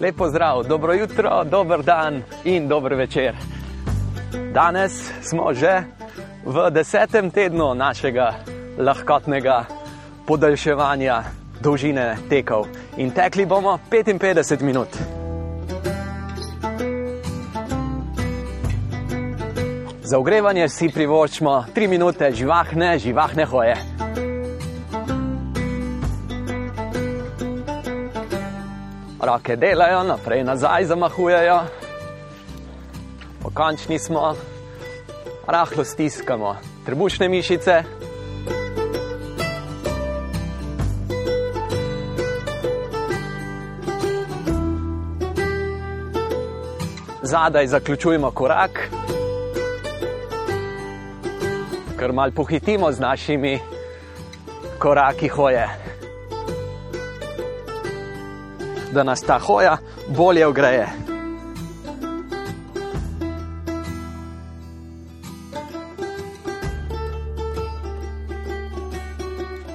Lepo zdrav, dobro jutro, dober dan in dober večer. Danes smo že v desetem tednu našega lahkotnega podaljševanja dolžine tekov in tekli bomo 55 minut. Za ogrevanje si privoščimo 3 minute živahne, živahne hoje. Roke delajo, naprej nazaj zamahujejo. Pokončni smo, rahlo stiskamo trebušne mišice. Zadaj zaključujemo korak, ker mal pohitimo z našimi koraki hoje. Da nas ta hoja bolje ogreje.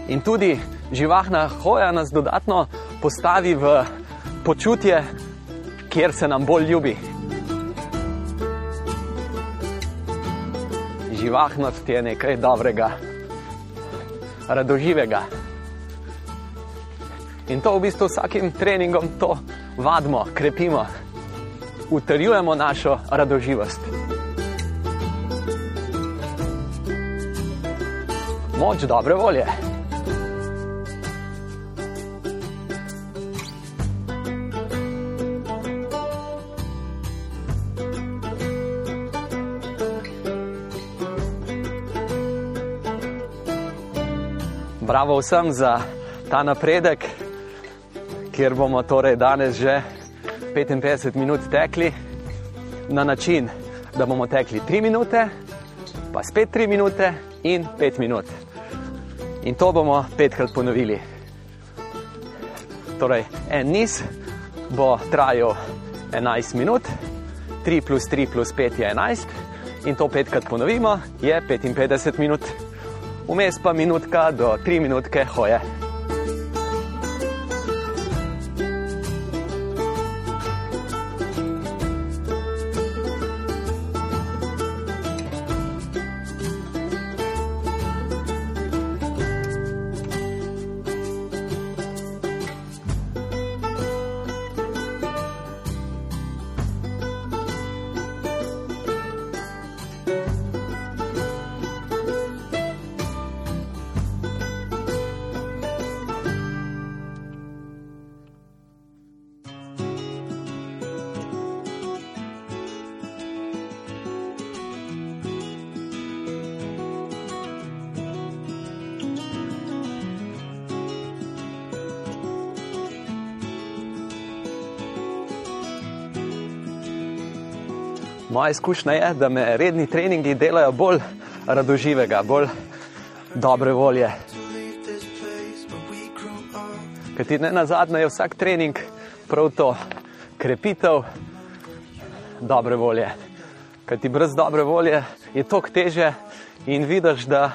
In tudi živahna hoja nas dodatno postavi v počutje, kjer se nam bolj ljubi. Živahnost je nekaj dobrega, radoživega. In to v bistvu vsakim treningom to vadimo, krepimo, utrjujemo našo radoživost. Moč dobre volje. Bravo vsem za ta napredek kjer bomo torej danes že 55 minut tekli na način, da bomo tekli 3 minute, pa spet 3 minute in 5 minut. In to bomo petkrat ponovili. Torej, en niz bo trajal 11 minut, 3 plus 3 plus 5 je 11 in to petkrat ponovimo, je 55 minut. Vmes pa minutka do 3 minutke hoje. Moja izkušnja je, da me redni treningi delajo bolj radoživega, bolj dobre volje. Ker ti ne na zadnje je vsak trening prav to krepitev dobre volje. Ker ti brez dobre volje je to teže in vidiš, da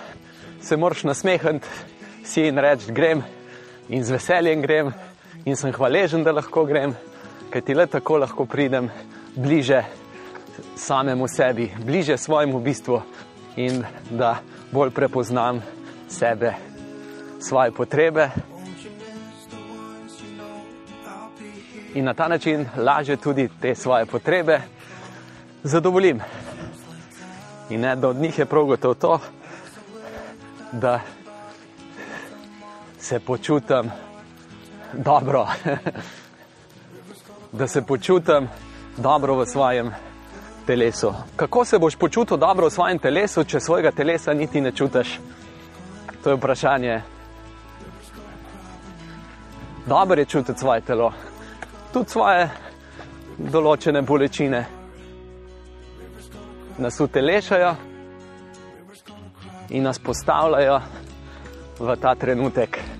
se moraš nasmehniti si in reči: grem in z veseljem grem in sem hvaležen, da lahko grem, ker ti le tako lahko pridem bliže samemu sebi, bliže svojemu bistvu in da bolj prepoznam sebe, svoje potrebe. In na ta način lažje tudi te svoje potrebe zadovoljim. In ne, da od njih je prav gotovo to, da se počutim dobro, da se počutim dobro v svojem telesu. Kako se boš počutil dobro v svojem telesu, če svojega telesa niti ne čutiš? To je vprašanje. Dobro je čutiti svoje telo, tudi svoje določene bolečine. Nas utelešajo in nas postavljajo v ta trenutek.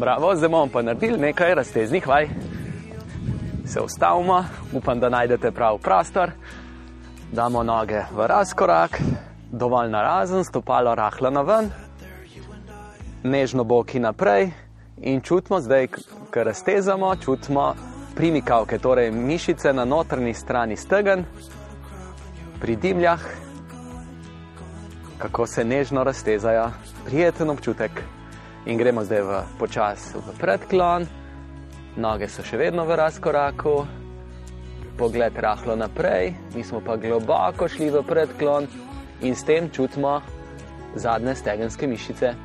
Bravo, zdaj bomo pa naredili nekaj razteznih vaj. Se ustavimo, upam, da najdete prav prostor. Damo noge v razkorak, dovolj narazen, stopalo rahlo na ven, nežno boki naprej in čutimo zdaj, ker raztezamo, čutimo primikavke, torej mišice na notranji strani stegen, pri dimljah, kako se nežno raztezajo, prijeten občutek. In gremo zdaj v počas v predklon, noge so še vedno v razkoraku, pogled rahlo naprej, mi smo pa globoko šli v predklon in s tem čutimo zadnje stegenske mišice.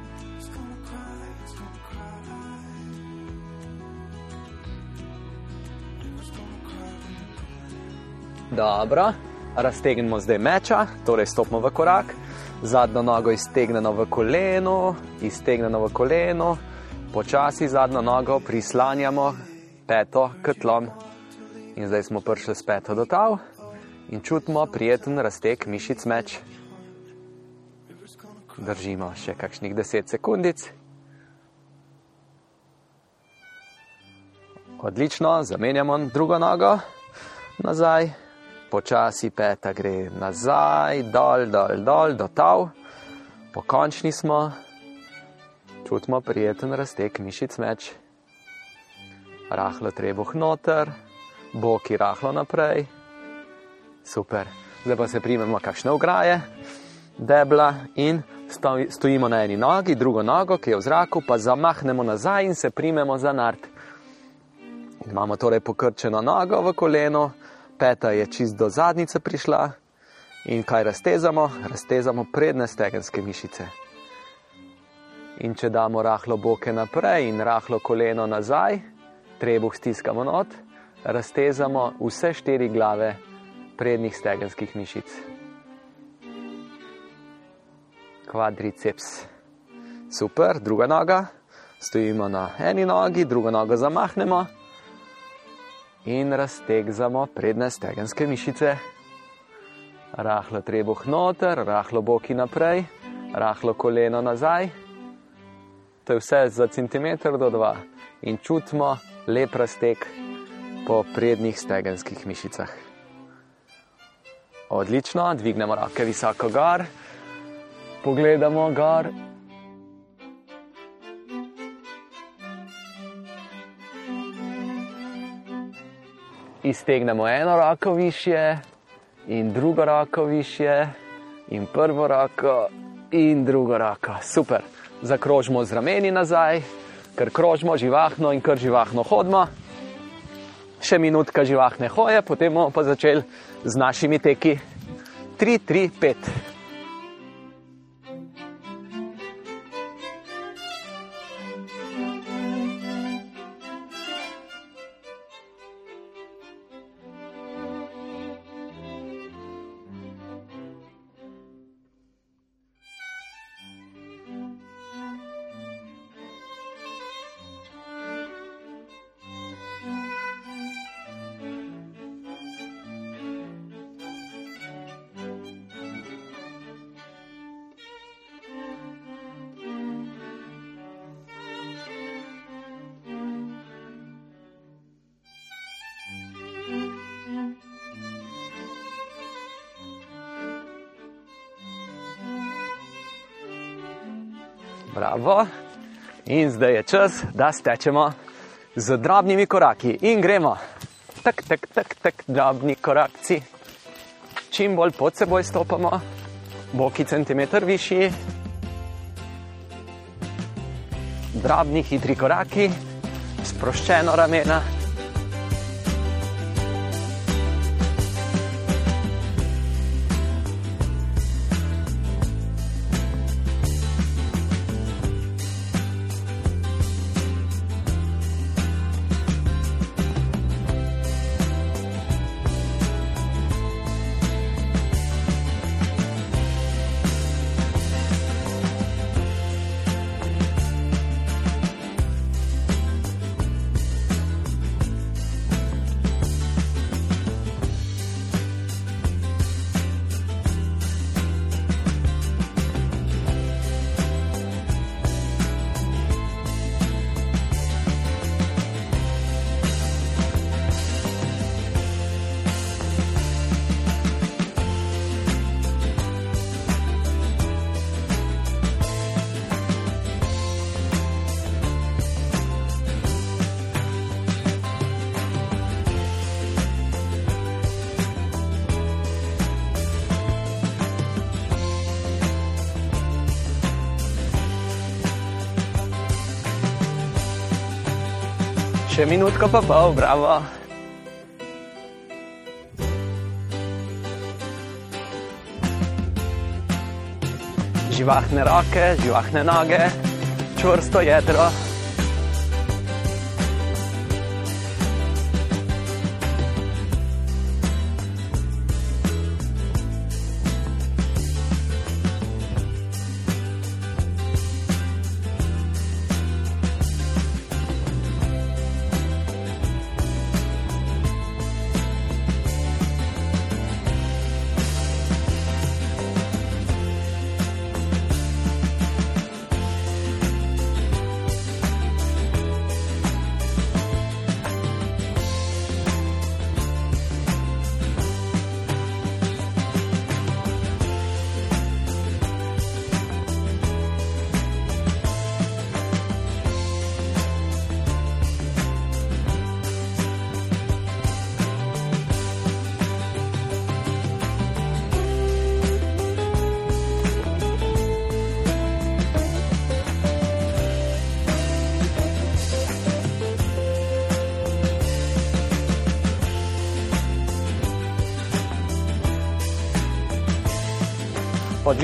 Dobro, raztegnemo zdaj meča, torej stopimo v korak, zadnjo nogo iztegnemo v koleno, iztegnemo v koleno, počasi zadnjo nogo prislanjamo peto k tlom. In zdaj smo prišli s peto do tav in čutimo prijeten razteg mišic meč. Držimo še kakšnih 10 sekundic. Odlično, zamenjamo drugo nogo nazaj, počasi peta gre nazaj, dol, dol, dol, do tav, pokončni smo, čutimo prijeten razteg mišic meč, rahlo trebuh noter, boki rahlo naprej, super. Zdaj pa se primemo kakšne ograje, debla in sto- stojimo na eni nogi, drugo nogo, ki je v zraku, pa zamahnemo nazaj in se primemo za nart. Imamo torej pokrčeno nogo v koleno, peta je čist do zadnice prišla in kaj raztezamo? Raztezamo predne stegenske mišice. In če damo rahlo boke naprej in rahlo koleno nazaj, trebuh stiskamo not, raztezamo vse štiri glave prednjih stegenskih mišic. Kvadriceps. Super, druga noga. Stojimo na eni nogi, drugo nogo zamahnemo in raztegzamo prednje stegenske mišice. Rahlo trebuh noter, rahlo boki naprej, rahlo koleno nazaj. To je vse za centimeter do dva in čutimo lep razteg po prednjih stegenskih mišicah. Odlično, dvignemo roke visoko gor, pogledamo gor. Iztegnemo eno roko više in drugo roko više in prvo roko in drugo roko. Super. Zakrožimo z rameni nazaj, ker krožimo živahno in kar živahno hodimo. Še minutka živahne hoje, potem bomo pa začeli z našimi teki. 3, 3, 5. In zdaj je čas, da stečemo z drobnimi koraki in gremo. Tak, tak, tak, tak, drobni korakci. Čim bolj pod seboj stopamo, boki centimeter višji. Drobni, hitri koraki, sproščeno ramena. Še minutko pa pol, bravo. Živahne roke, živahne noge, čvrsto jedro.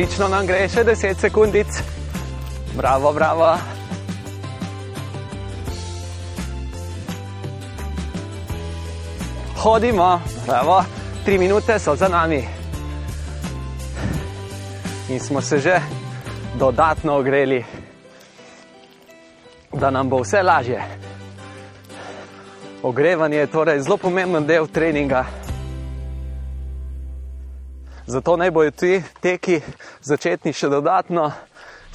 Odlično nam gre, še 10 sekundic. Bravo, bravo. Hodimo, bravo, tri minute so za nami. In smo se že dodatno ogreli, da nam bo vse lažje. Ogrevanje je torej zelo pomemben del treninga. Zato naj bojo ti teki začetni še dodatno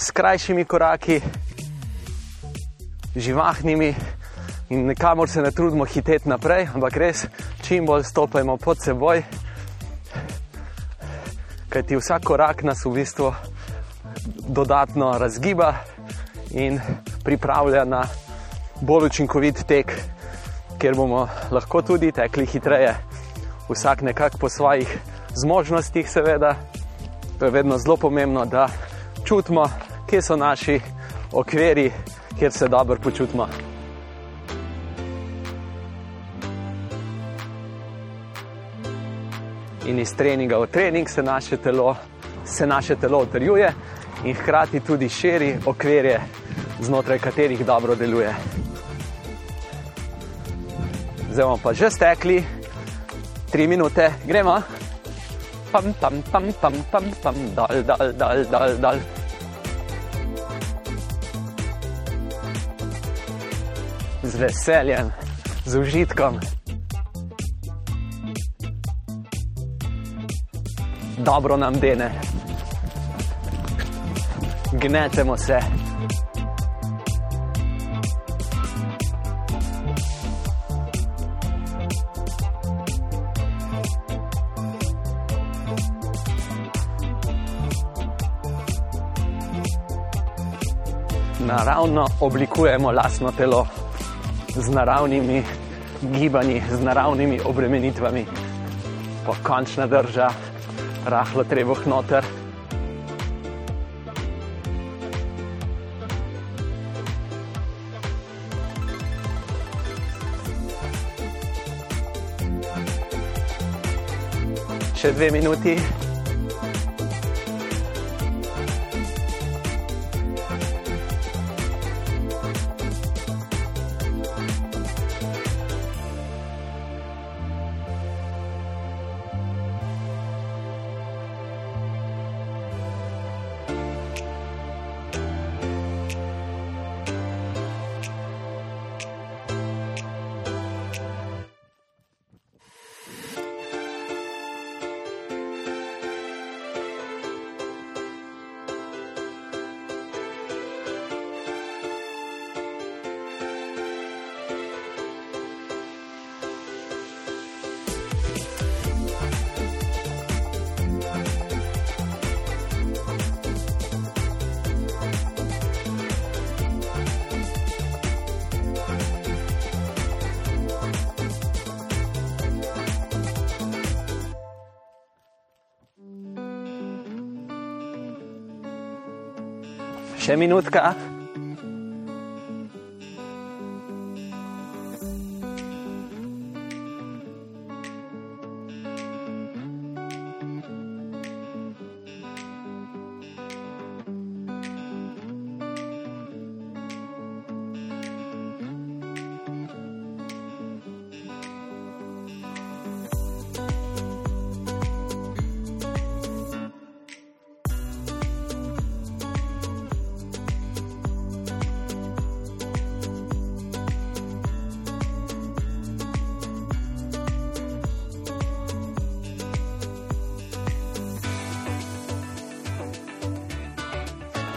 s krajšimi koraki, živahnimi in nikamor se ne trudimo hiteti naprej, ampak res čim bolj stopajmo pod seboj, kajti vsak korak nas v bistvu dodatno razgiba in pripravlja na bolj učinkovit tek, kjer bomo lahko tudi tekli hitreje, vsak nekako po svojih zmožnostih, seveda. To je vedno zelo pomembno, da čutimo, kje so naši okviri, kjer se dobro počutimo. In iz treninga v trening se naše telo, se naše telo utrjuje in hkrati tudi širi okvirje, znotraj katerih dobro deluje. Zdaj bomo pa že stekli, tri minute, gremo pam, pam, pam, pam, pam, pam, dal, dal, dal, dal, dal. Z veseljem, z užitkom. Dobro nam dene. Gnetemo se. Naravno oblikujemo lastno telo z naravnimi gibanji, z naravnimi obremenitvami. Pokončna drža, rahlo trebuh noter. Še dve minuti. minuudka ah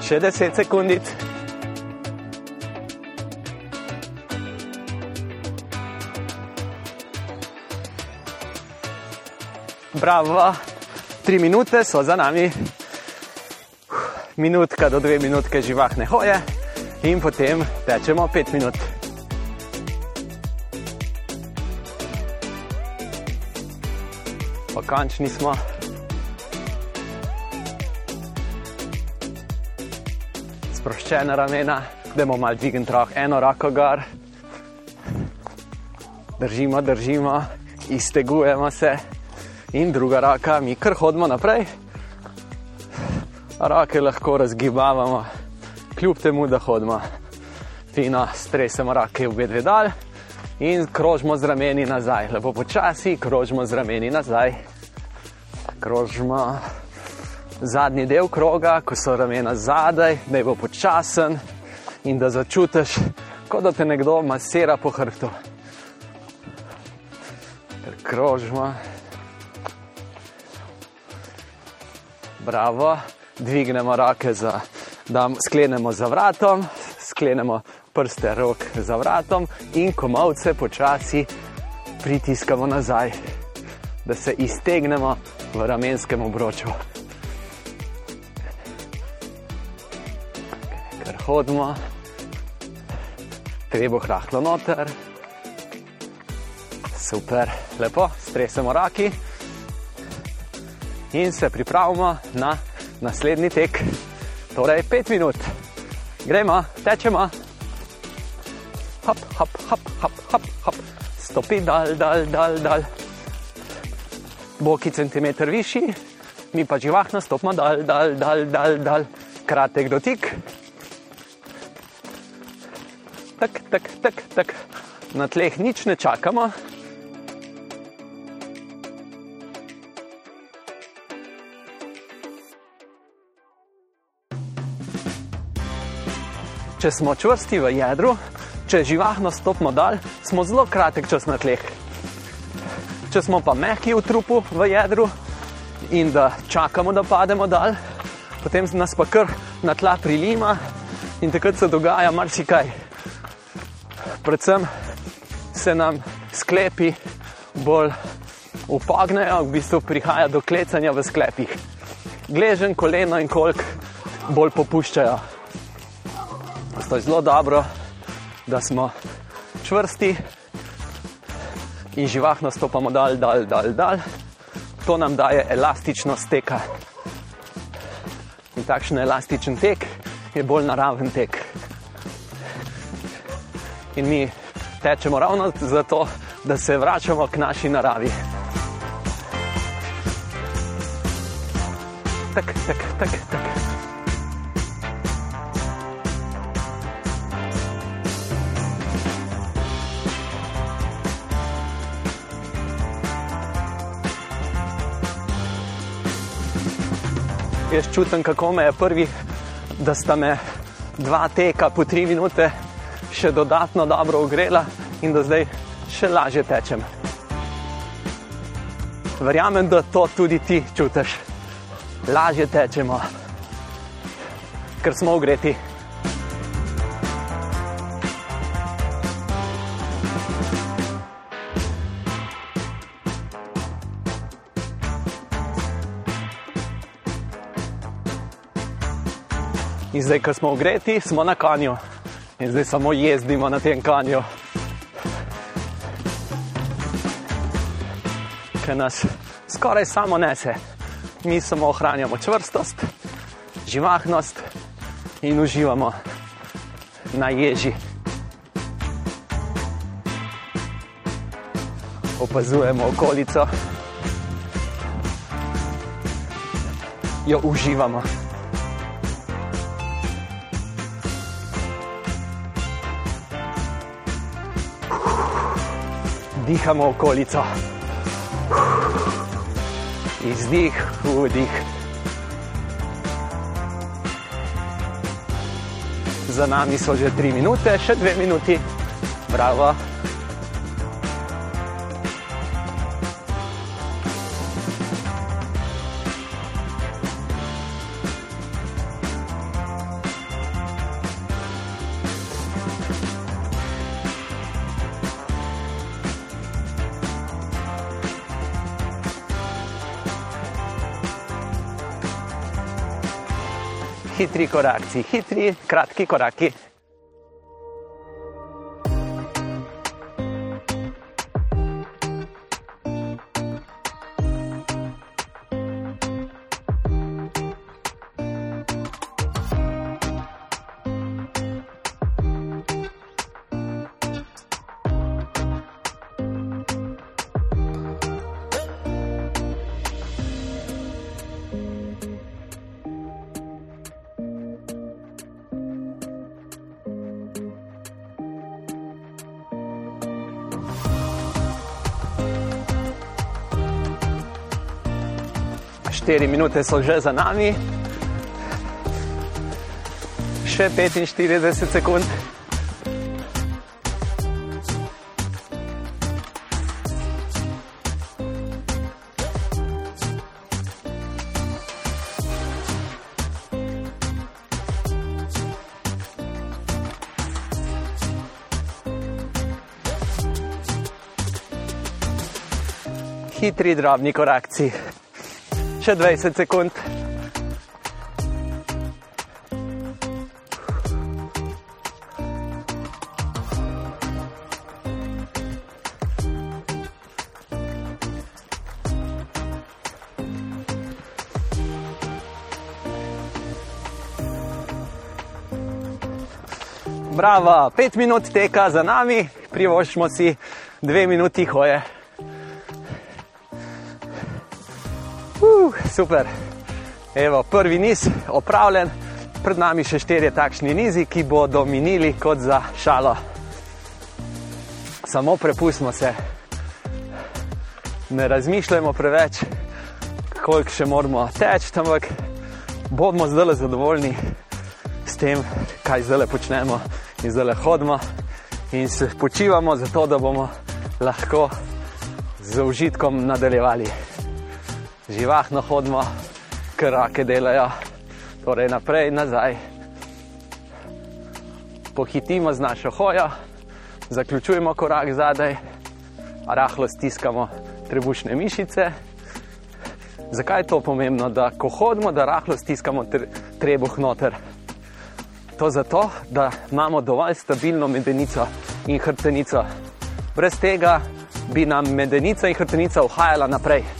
Še 10 sekundic. Bravo, tri minute so za nami. Minutka do dve minutke živahne hoje in potem tečemo pet minut. Pa končni smo. Sproščena ramena, gremo malo dvigniti roke, eno roko gor. Držimo, držimo, iztegujemo se in druga roka, mi kar hodimo naprej. Roke lahko razgibavamo, kljub temu, da hodimo. Fino, stresemo roke v obe dve dal in krožimo z rameni nazaj. Lepo počasi, krožimo z rameni nazaj. Krožimo zadnji del kroga, ko so ramena zadaj, da je bo počasen in da začutiš, kot da te nekdo masira po hrbtu. Ter krožimo. Bravo, dvignemo roke, za, da sklenemo za vratom, sklenemo prste rok za vratom in komovce počasi pritiskamo nazaj, da se iztegnemo v ramenskem obroču. Hodimo, treba hrahlo noter. Super, lepo, stresemo roki in se pripravimo na naslednji tek, torej 5 minut. Gremo, tečemo. Hop, hop, hop, hop, hop, hop. stopi dal, dal, dal, dal. Boki centimeter višji, mi pa živahno stopimo dal, dal, dal, dal, dal. kratek dotik. Tak, tak, tak, tak. Na tleh nič ne čakamo, Če smo čvrsti v jedru, če živahno stopimo dal, smo zelo kratek čas na tleh. Če smo pa mehki v trupu, v jedru in da čakamo, da pademo dal, potem nas pa kar na tla prilima in takrat se dogaja marsikaj. Predvsem se nam sklepi bolj upognejo, v bistvu prihaja do klecanja v sklepih. Gležen, koleno in kolk bolj popuščajo. Zato je zelo dobro, da smo čvrsti in živahno stopamo dal, dal, dal, dal. To nam daje elastičnost teka. In takšen elastičen tek je bolj naraven tek. In mi tečemo ravno zato, da se vračamo k naši naravi. Tak, tak, tak, tak. Jaz čutim, kako me je prvi, da sta me dva teka po tri minute še dodatno dobro ogrela in da zdaj še lažje tečem. Verjamem, da to tudi ti čutiš. Lažje tečemo, ker smo ogreti. In zdaj, ko smo ogreti, smo na kanju in zdaj samo jezdimo na tem kanju. Ker nas skoraj samo nese, mi samo ohranjamo čvrstost, živahnost in uživamo na ježi. Opazujemo okolico, jo uživamo. Dihamo okolico. Izdih, vdih. Za nami so že tri minute, še dve minuti. Bravo. Hitri korakci, hitri, kratki koraki. Štiri minute so že za nami, še 45 sekund. Hitri, drobni korakci. Še 20 sekund. Bravo, pet minut teka za nami, privoščimo si dve minuti hoje. Super. Evo, prvi niz opravljen, pred nami še štirje takšni nizi, ki bodo minili kot za šalo. Samo prepustimo se, ne razmišljajmo preveč, koliko še moramo teči, ampak bodimo zdaj zadovoljni s tem, kaj zdaj počnemo in zdaj hodimo in se počivamo, zato da bomo lahko z užitkom nadaljevali živahno hodimo, krake delajo, torej naprej in nazaj. Pohitimo z našo hojo, zaključujemo korak zadaj, rahlo stiskamo trebušne mišice. Zakaj je to pomembno, da ko hodimo, da rahlo stiskamo trebuh noter? To zato, da imamo dovolj stabilno medenico in hrbtenico. Brez tega bi nam medenica in hrbtenica uhajala naprej.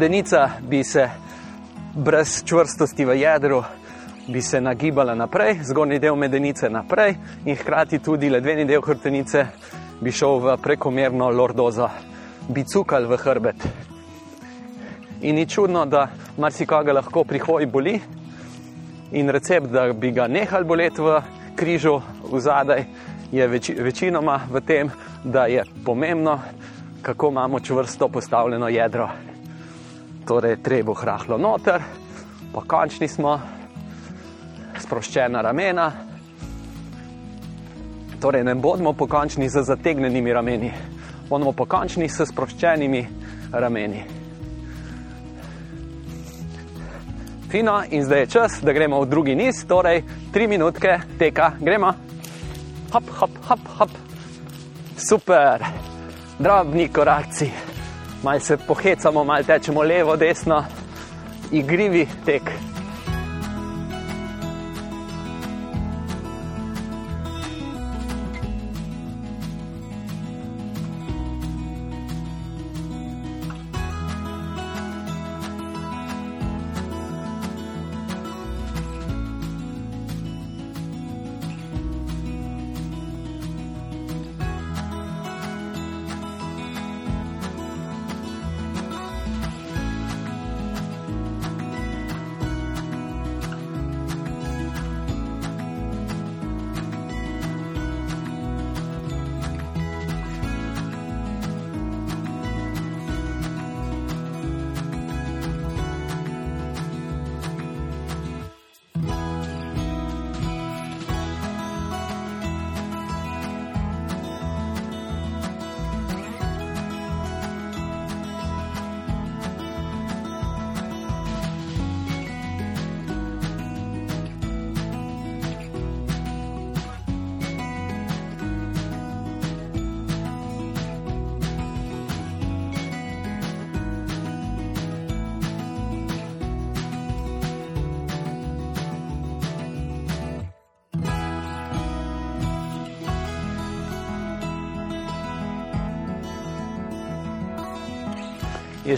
Medenica bi se brez čvrstosti v jedru bi se nagibala naprej, zgornji del medenice naprej in hkrati tudi ledveni del hrbtenice bi šel v prekomerno lordozo, bi cukal v hrbet. In ni čudno, da marsikoga lahko pri hoji boli in recept, da bi ga nehal boleti v križu v zadaj, je več, večinoma v tem, da je pomembno, kako imamo čvrsto postavljeno jedro torej treba hrahlo noter, pa končni smo, sproščena ramena. Torej, ne bodimo pokončni z zategnjenimi rameni, bomo pokončni s sproščenimi rameni. Fino, in zdaj je čas, da gremo v drugi niz, torej tri minutke teka, gremo. Hop, hop, hop, hop. Super, drobni korakci malo se pohecamo, malo tečemo levo, desno, igrivi tek.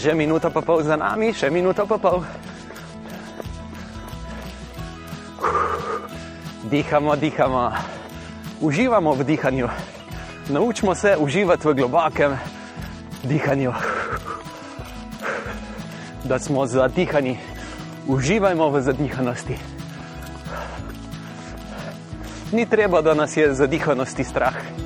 Že minuta pa pol za nami, še minuta pa pol. Dihamo, dihamo, uživamo v dihanju. Naučimo se uživati v globokem dihanju. Da smo zadihani, uživajmo v zadihanosti. Ni treba, da nas je zadihanosti strah.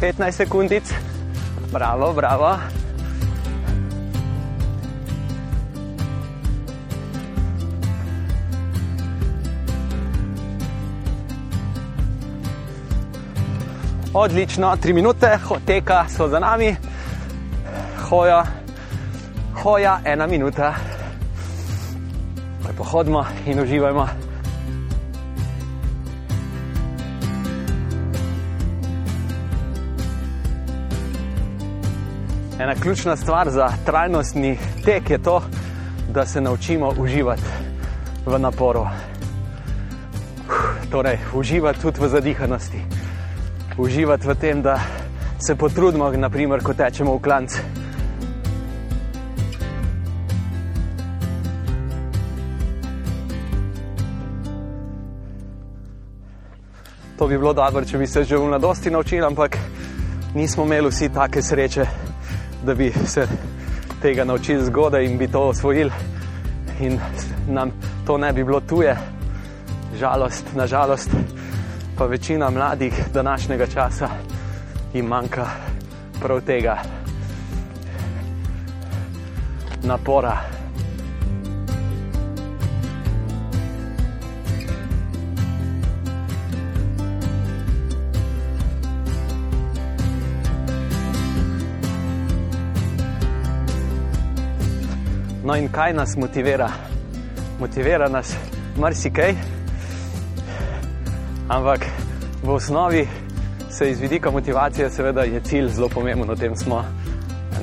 15 sekundic. Bravo, bravo. Odlično, tri minute, teka so za nami, hoja, hoja, ena minuta. Lepo hodimo in uživajmo. Ena ključna stvar za trajnostni tek je to, da se naučimo uživati v naporu. Torej, uživati tudi v zadihanosti, uživati v tem, da se potrudimo, naprimer, ko tečemo v klanc. To bi bilo dobro, če bi se že v mladosti naučili, ampak nismo imeli vsi take sreče, da bi se tega naučili zgodaj in bi to osvojili, in nam to ne bi bilo tuje. Žalost, nažalost, pa večina mladih današnjega časa jim manjka prav tega napora. No, in kaj nas motivira? Motivira nas marsikaj, ampak v osnovi se iz vidika motivacije, seveda, je cilj zelo pomemben. O tem smo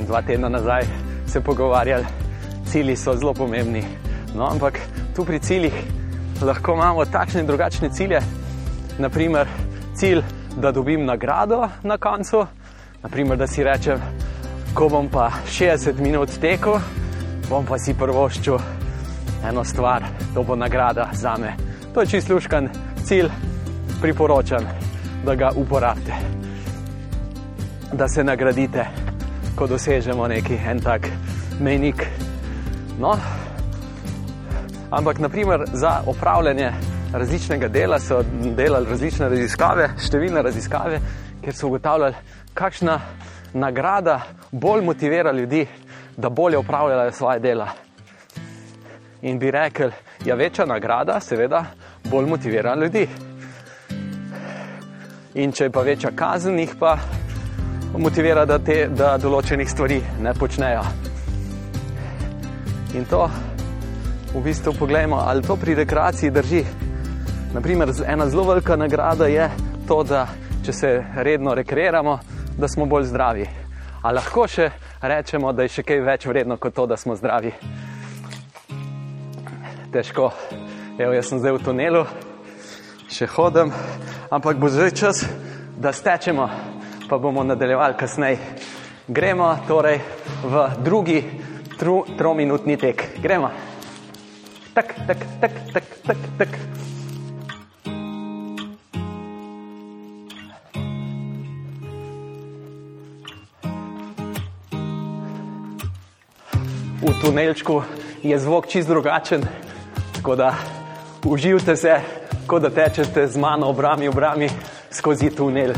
dva tedna nazaj se pogovarjali. Cilji so zelo pomembni. No, ampak tu pri ciljih lahko imamo takšne in drugačne cilje. Naprimer, cilj, da dobim nagrado na koncu, naprimer, da si rečem, ko bom pa 60 minut tekel bom pa si prvoščil eno stvar, to bo nagrada za me. To je čisto luškan cilj, priporočam, da ga uporabite, da se nagradite, ko dosežemo neki en tak mejnik. No, ampak naprimer za opravljanje različnega dela so delali različne raziskave, številne raziskave, kjer so ugotavljali, kakšna nagrada bolj motivira ljudi, da bolje upravljajo svoje dela. In bi rekel, da ja, je večja nagrada, seveda, bolj motivira ljudi. In če je pa večja kazen, jih pa motivira, da, te, da določenih stvari ne počnejo. In to v bistvu pogledamo, ali to pri rekreaciji drži. Naprimer, ena zelo velika nagrada je to, da če se redno rekreiramo, da smo bolj zdravi. A lahko še rečemo, da je še kaj več vredno kot to, da smo zdravi. Težko. Evo, jaz sem zdaj v tunelu, še hodim, ampak bo zdaj čas, da stečemo, pa bomo nadaljevali kasneje. Gremo torej v drugi trominutni tek. Gremo. Tak, tak, tak, tak, tak, tak. v tunelčku je zvok čist drugačen, tako da uživajte se, kot da tečete z mano obrami obrami skozi tunel.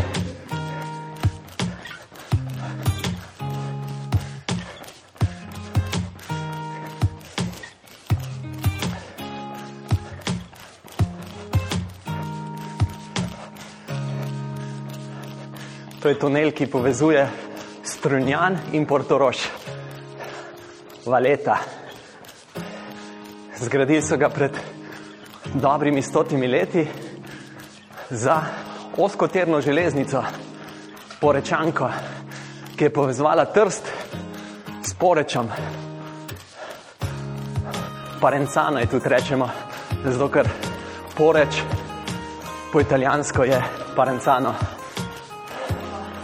To je tunel, ki povezuje Strunjan in Portorož. Valeta. Zgradili so ga pred dobrimi stotimi leti za oskoterno železnico, Porečanko, ki je povezvala Trst s Porečem. Parencano je tudi rečemo, zato ker Poreč po italijansko je Parencano.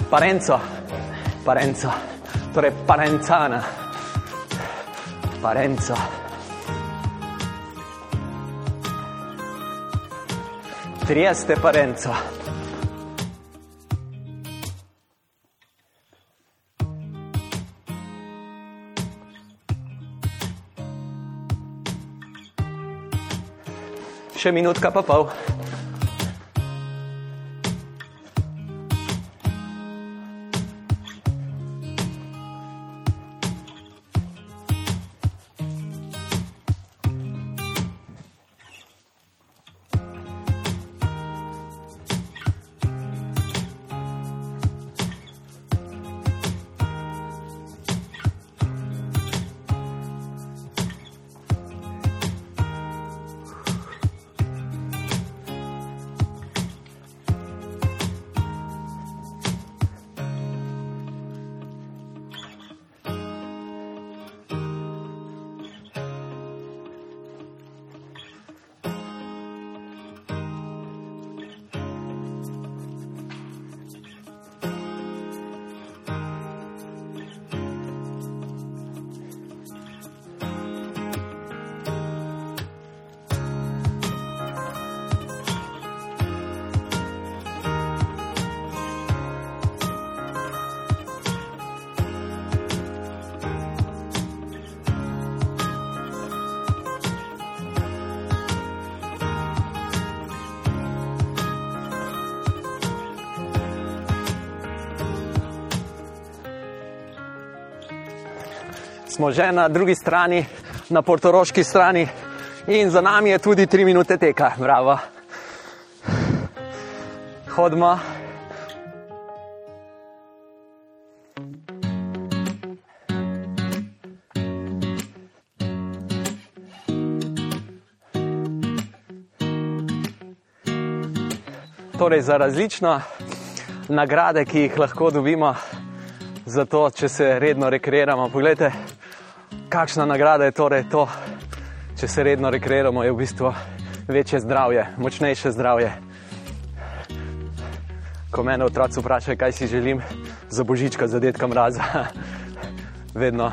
Parenco, Parenco, torej Parencana, Parenco. Trieste Parenco. Še minutka pa pol. Smo že na drugi strani, na portoroški strani, in za nami je tudi tri minute teka. Bravo. Hodimo. Torej, za različne nagrade, ki jih lahko dobimo, za to, če se redno rekreiramo. Poglejte, kakšna nagrada je torej to, če se redno rekreiramo, je v bistvu večje zdravje, močnejše zdravje. Ko me otroci vprašajo, kaj si želim za božička, za detka mraza, vedno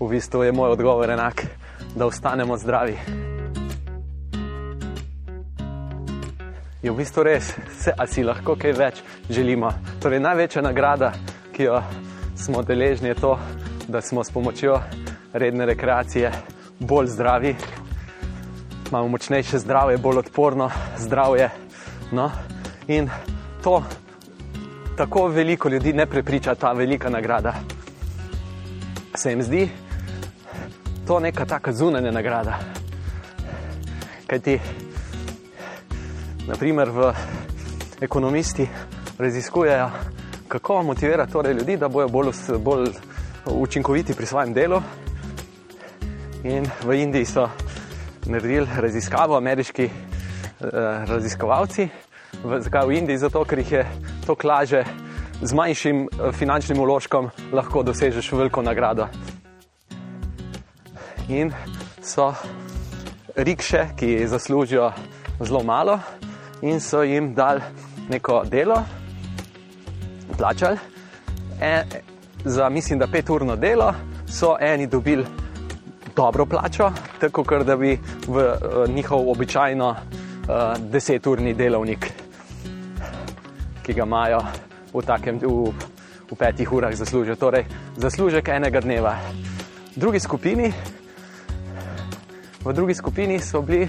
v bistvu je moj odgovor enak, da ostanemo zdravi. Je v bistvu res, vse, a si lahko kaj več želimo. Torej, največja nagrada, ki jo smo deležni, je to, da smo s pomočjo redne rekreacije bolj zdravi, imamo močnejše zdravje, bolj odporno zdravje. No? In to tako veliko ljudi ne prepriča ta velika nagrada. Se jim zdi to neka taka zunanja nagrada. Kaj ti, naprimer, v ekonomisti raziskujejo, kako motivirati torej ljudi, da bodo bolj, bolj učinkoviti pri svojem delu. In v Indiji so naredili raziskavo, ameriški eh, raziskovalci. V, zakaj v Indiji? Zato, ker jih je to laže z manjšim eh, finančnim uložkom lahko dosežeš veliko nagrado. In so rikše, ki zaslužijo zelo malo, in so jim dali neko delo, plačali. E, za, mislim, da peturno delo so eni dobili dobro plačo, tako kot da bi v uh, njihov običajno uh, deseturni delovnik, ki ga imajo v, takem, v, v petih urah zaslužijo. Torej, zaslužek enega dneva. V drugi skupini, v drugi skupini so bili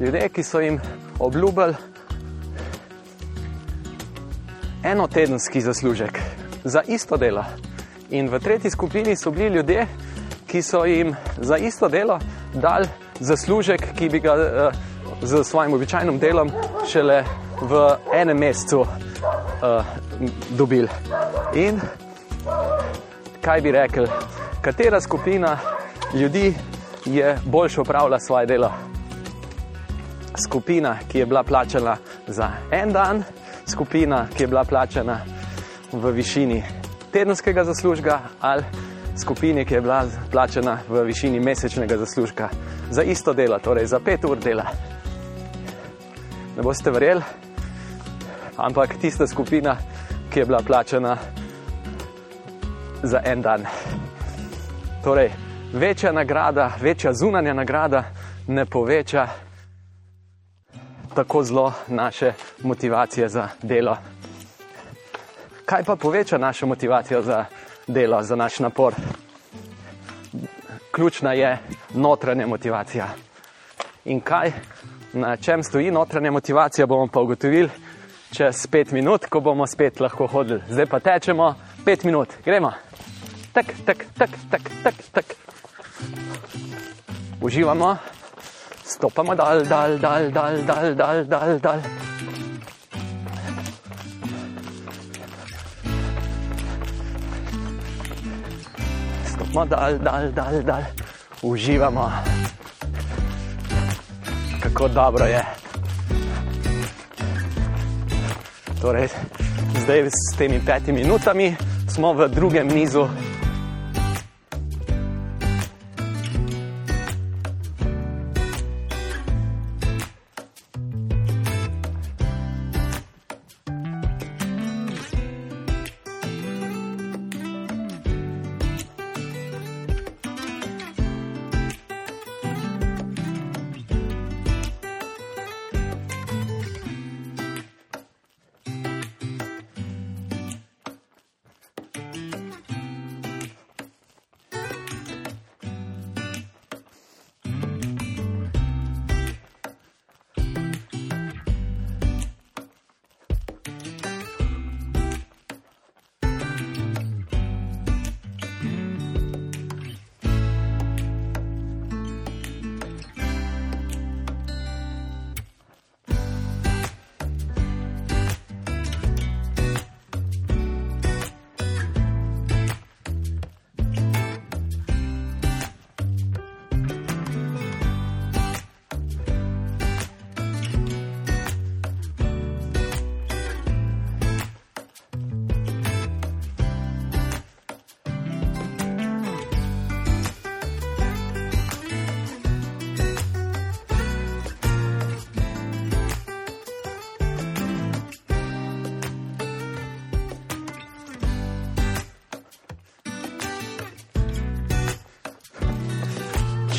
ljudje, ki so jim obljubili enotedenski zaslužek za isto delo. In v tretji skupini so bili ljudje, ki so jim za isto delo dali zaslužek, ki bi ga uh, z svojim običajnim delom šele v enem mesecu uh, dobili. In kaj bi rekel, katera skupina ljudi je boljše upravljala svoje delo? Skupina, ki je bila plačana za en dan, skupina, ki je bila plačana v višini tedenskega zaslužka, ali skupini, ki je bila plačana v višini mesečnega zaslužka za isto delo, torej za pet ur dela. Ne boste verjeli, ampak tista skupina, ki je bila plačana za en dan. Torej, večja nagrada, večja zunanja nagrada ne poveča tako zelo naše motivacije za delo. Kaj pa poveča našo motivacijo za delo, za naš napor? Ključna je notranja motivacija. In kaj, na čem stoji notranja motivacija, bomo pa ugotovili čez pet minut, ko bomo spet lahko hodili. Zdaj pa tečemo pet minut, gremo. Tak, tak, tak, tak, tak, tak. Uživamo, stopamo dal, dal, dal, dal, dal, dal, dal, dal. Stopamo dal, dal, dal, dal. Uživamo. Kako dobro je. Torej, zdaj s temi petimi minutami smo v drugem nizu.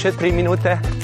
Še tri minute.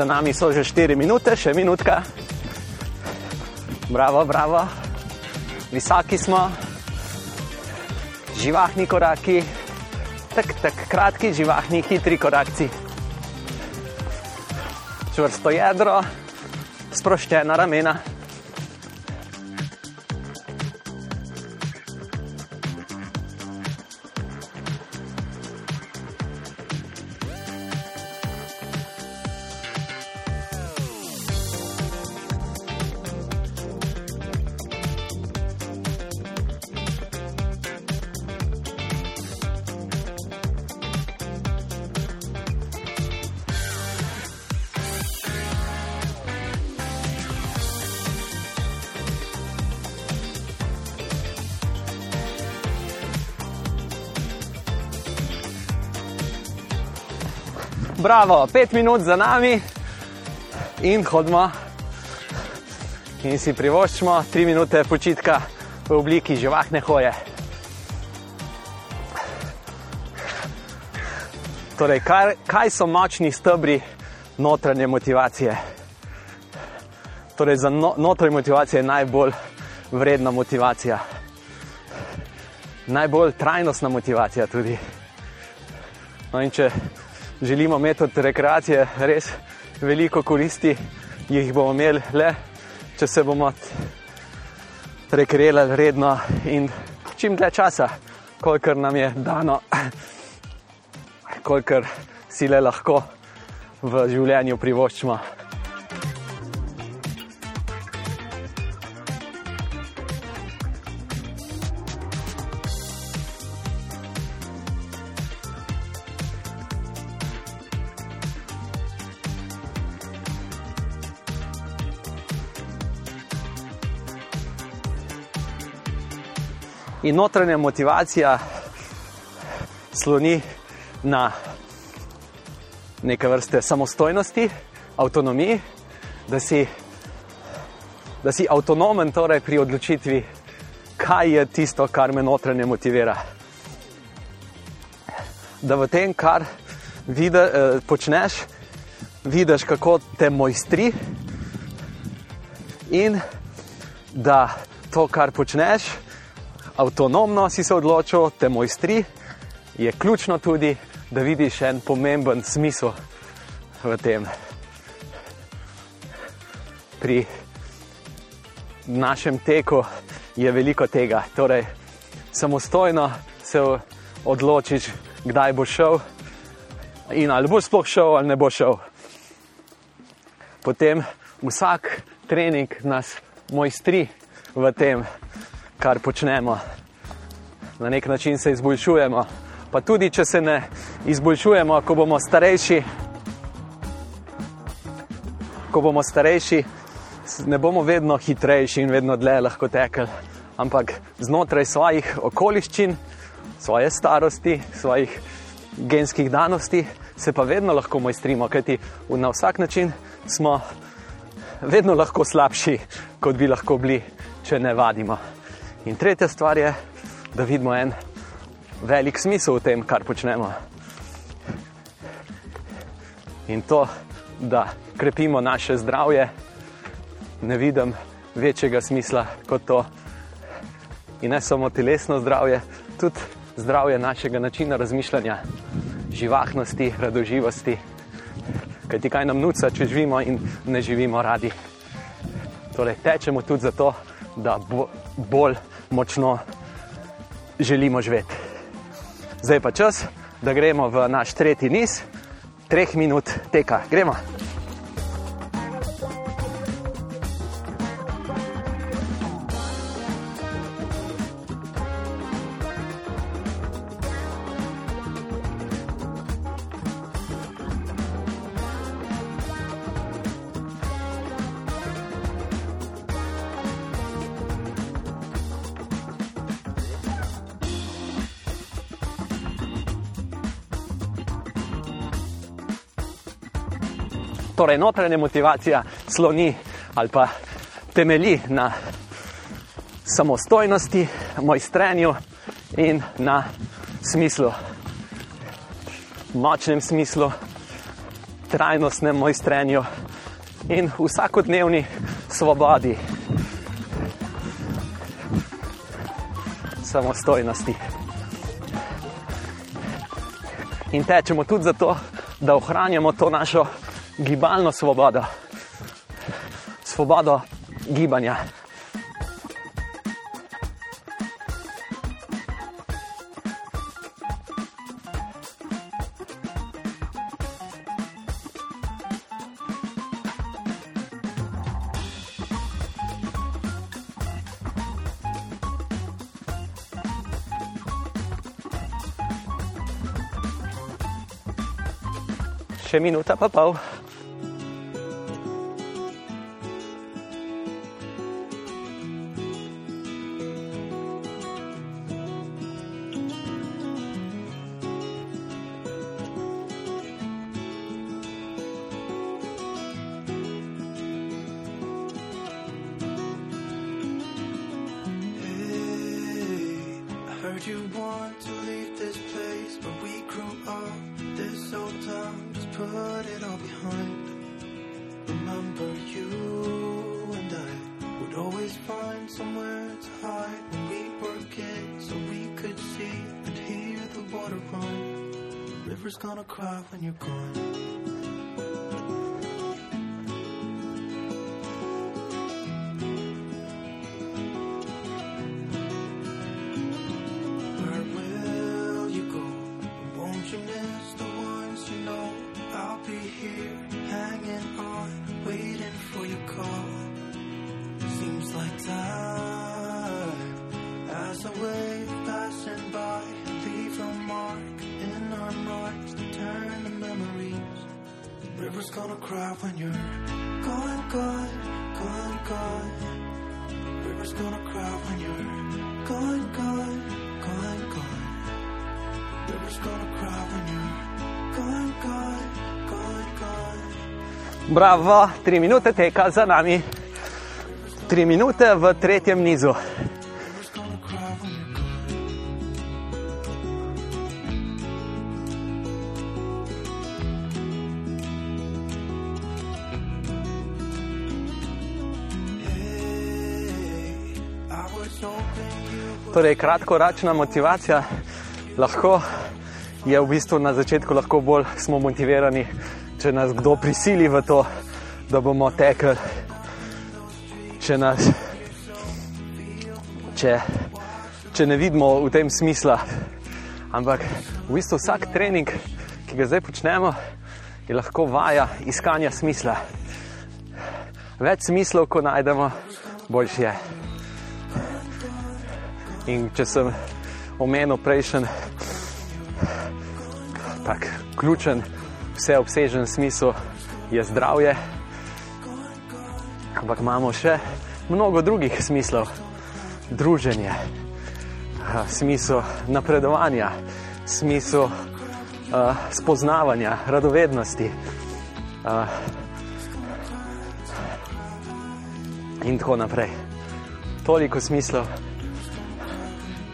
Za nami so že 4 minute, še minutka. Bravo, bravo. Visoki smo, živahni koraki, tak, tak kratki, živahni, hitri korakci. Čvrsto jedro, sproščena ramena. Bravo, pet minut za nami in hodimo. In si privoščimo tri minute počitka v obliki živahne hoje. Torej, kaj, kaj so močni stebri notranje motivacije? Torej, za no, notranje motivacije je najbolj vredna motivacija, najbolj trajnostna motivacija tudi. No, in če želimo imeti od rekreacije res veliko koristi, jih bomo imeli le, če se bomo rekreirali redno in čim dlje časa, kolikor nam je dano, kolikor si le lahko v življenju privoščimo. In notranja motivacija sloni na neke vrste samostojnosti, avtonomiji, da si, da si avtonomen torej pri odločitvi, kaj je tisto, kar me notranje motivira. Da v tem, kar vide, eh, počneš, vidiš, kako te mojstri, in da to, kar počneš, avtonomno si se odločil, te mojstri, je ključno tudi, da vidiš en pomemben smisel v tem. Pri našem teku je veliko tega, torej samostojno se odločiš, kdaj boš šel in ali boš sploh šel ali ne boš šel. Potem vsak trening nas mojstri v tem, kar počnemo. Na nek način se izboljšujemo. Pa tudi, če se ne izboljšujemo, ko bomo starejši, ko bomo starejši, ne bomo vedno hitrejši in vedno dlje lahko tekli, ampak znotraj svojih okoliščin, svoje starosti, svojih genskih danosti, se pa vedno lahko mojstrimo, kajti na vsak način smo vedno lahko slabši, kot bi lahko bili, če ne vadimo. In tretja stvar je, da vidimo en velik smisel v tem, kar počnemo. In to, da krepimo naše zdravje, ne vidim večjega smisla kot to. In ne samo telesno zdravje, tudi zdravje našega načina razmišljanja, živahnosti, radoživosti. Kaj ti kaj nam nuca, če živimo in ne živimo radi. Torej, tečemo tudi zato, da bo, bolj močno želimo živeti. Zdaj pa čas, da gremo v naš tretji niz, treh minut teka. Gremo. Torej, notranja motivacija sloni ali pa temelji na samostojnosti, mojstrenju in na smislu, močnem smislu, trajnostnem mojstrenju in vsakodnevni svobodi, samostojnosti. In tečemo tudi zato, da ohranjamo to našo gibalno svobodo, svobodo gibanja. Še minuta pa pol. Bravo, tri minute teka za nami. Tri minute v tretjem nizu. Torej, kratkoročna motivacija lahko je v bistvu na začetku lahko bolj smo motivirani, če nas kdo prisili v to, da bomo tekli. Če, nas, če, če ne vidimo v tem smisla. Ampak v bistvu vsak trening, ki ga zdaj počnemo, je lahko vaja iskanja smisla. Več smislov, ko najdemo, boljši je. In če sem omenil prejšnji, tak ključen, vseobsežen smisel je zdravje, ampak imamo še mnogo drugih smislov. Druženje, a, smisel napredovanja, smisel a, spoznavanja, radovednosti. A, in tako naprej. Toliko smislov,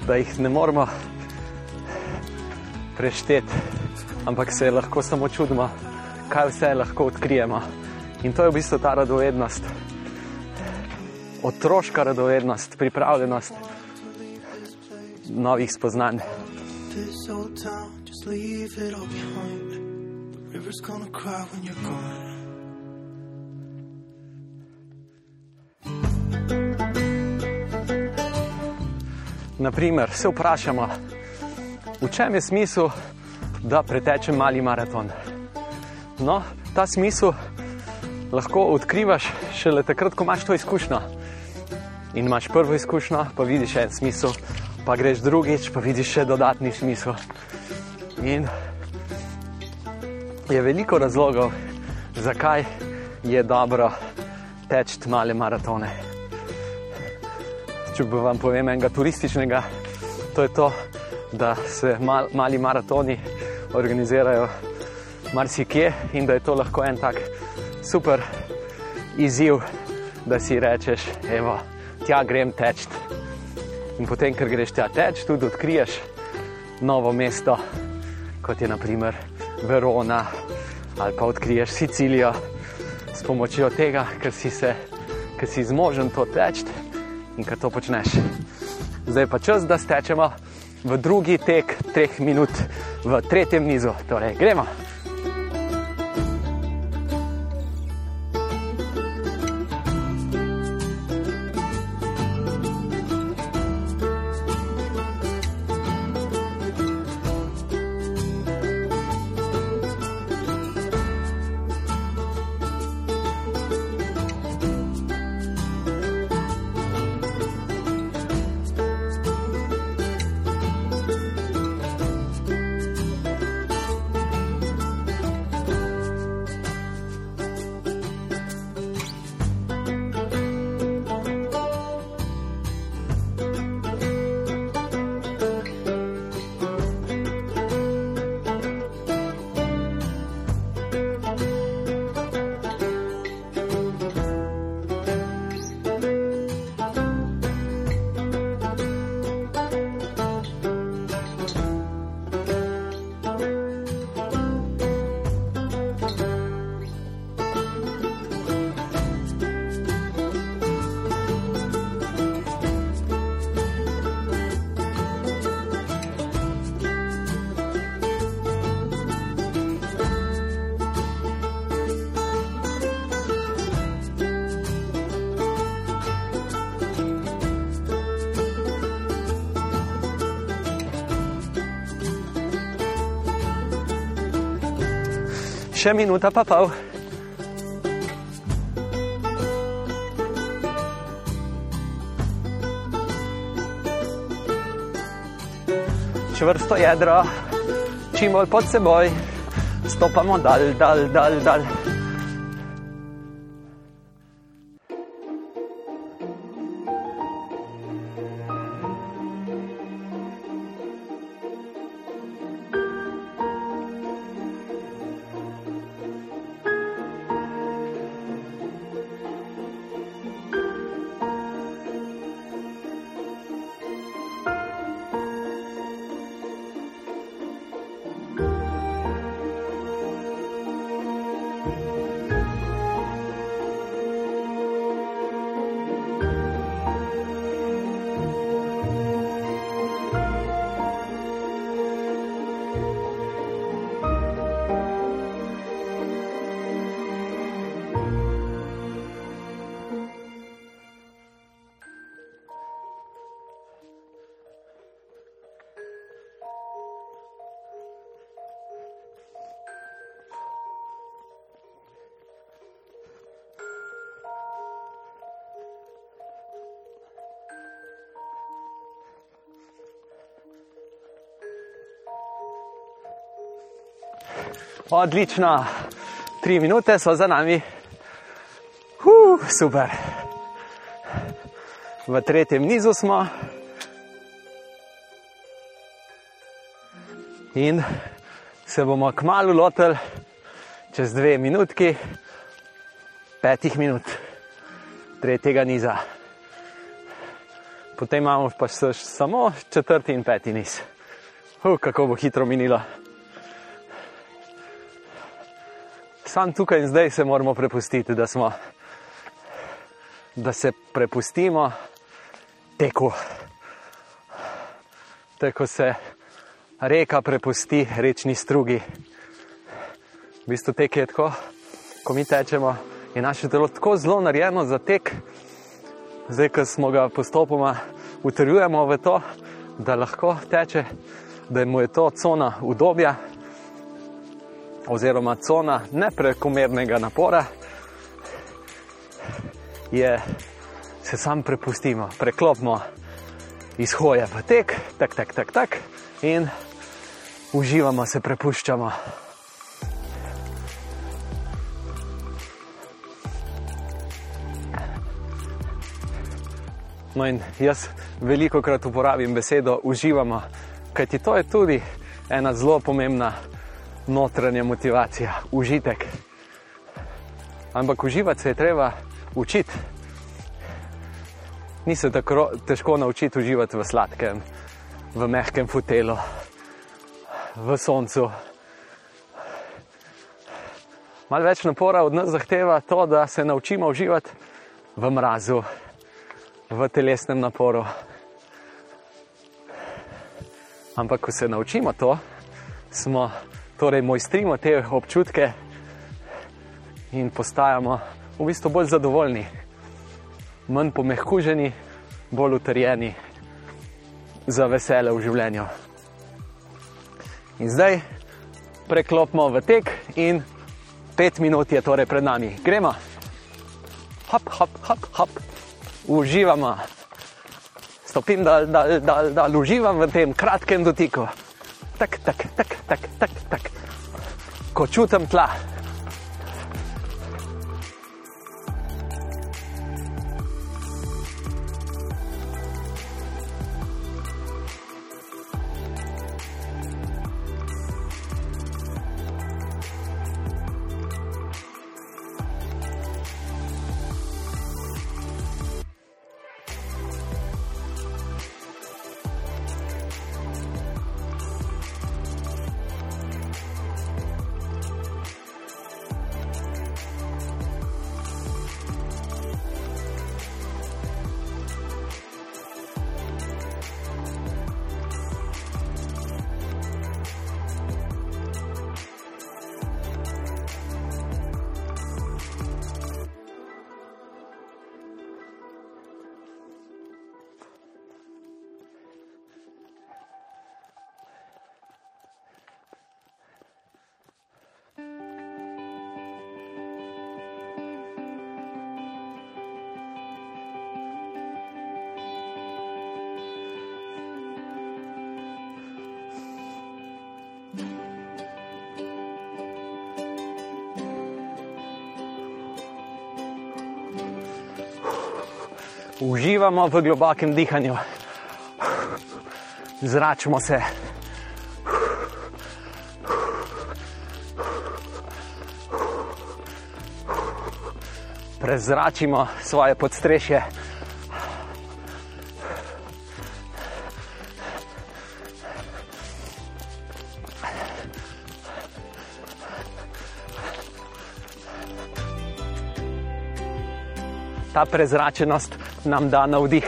da jih ne moremo prešteti, ampak se lahko samo čudimo, kaj vse lahko odkrijemo. In to je v bistvu ta radovednost, otroška radovednost, pripravljenost novih spoznanj. this old town, just leave it all behind. The river's gonna cry when you're gone. Naprimer, se vprašamo, v čem je smisel, da pretečem mali maraton. No, ta smisel lahko odkrivaš šele takrat, ko imaš to izkušnjo. In imaš prvo izkušnjo, pa vidiš en smisel, pa greš drugič, pa vidiš še dodatni smisel. In je veliko razlogov, zakaj je dobro teči male maratone. Če bi vam povem enega turističnega, to je to, da se mal, mali maratoni organizirajo marsikje in da je to lahko en tak super izziv, da si rečeš, evo, tja grem teč. In potem, ker greš tja teč, tudi odkriješ novo mesto, kot je naprimer Verona ali pa odkriješ Sicilijo s pomočjo tega, ker si, se, ker si zmožen to teči in ker to počneš. Zdaj pa čas, da stečemo v drugi tek treh minut v tretjem nizu. Torej, gremo. Še minuta pa pol. Čvrsto jedro, čim bolj pod seboj, stopamo dal, dal, dal, dal. Odlično, tri minute so za nami. Huh, super. V tretjem nizu smo. In se bomo kmalo lotili, čez dve minutki, petih minut tretjega niza. Potem imamo pa še samo četrti in peti niz. Uh, kako bo hitro minilo. Sam tukaj in zdaj se moramo prepustiti, da, smo, da se prepustimo teku. Tako se reka prepusti rečni strugi. V bistvu tek je tako, ko mi tečemo, je naše telo tako zelo narejeno za tek, zdaj, ko smo ga postopoma utrjujemo v to, da lahko teče, da mu je to cona udobja oziroma cona neprekomernega napora, je, se sam prepustimo, preklopimo iz hoje v tek, tak, tak, tak, tak in uživamo, se prepuščamo. No in jaz veliko krat uporabim besedo uživamo, kajti to je tudi ena zelo pomembna notranja motivacija, užitek. Ampak uživati se je treba učiti. Ni se tako težko naučiti uživati v sladkem, v mehkem fotelu, v soncu, Malo več napora od nas zahteva to, da se naučimo uživati v mrazu, v telesnem naporu. Ampak, ko se naučimo to, smo torej mojstrimo te občutke in postajamo v bistvu bolj zadovoljni, manj pomehkuženi, bolj utrjeni za vesele v življenju. In zdaj preklopimo v tek, in pet minut je torej pred nami. Gremo, hop, hop, hop, hop. uživamo. Stopim, da, da, da, da uživam v tem kratkem dotiku. Tak, tak, tak, tak, tak, tak. Ko čutim tla. Uživamo v globokem dihanju, zračimo se. Prezračimo svoje podstrešje. Ta prezračenost nam da navdih.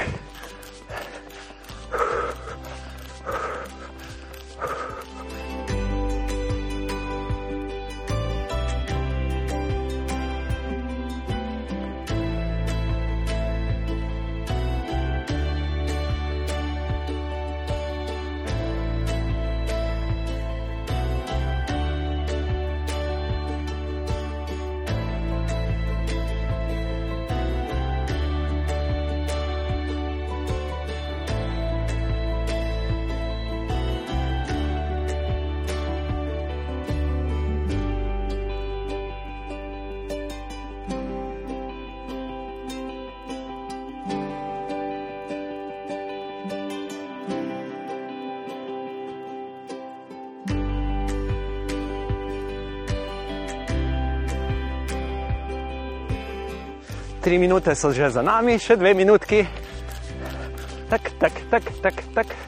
Minute so že za nami, še dve minutki. Tak, tak, tak, tak, tak.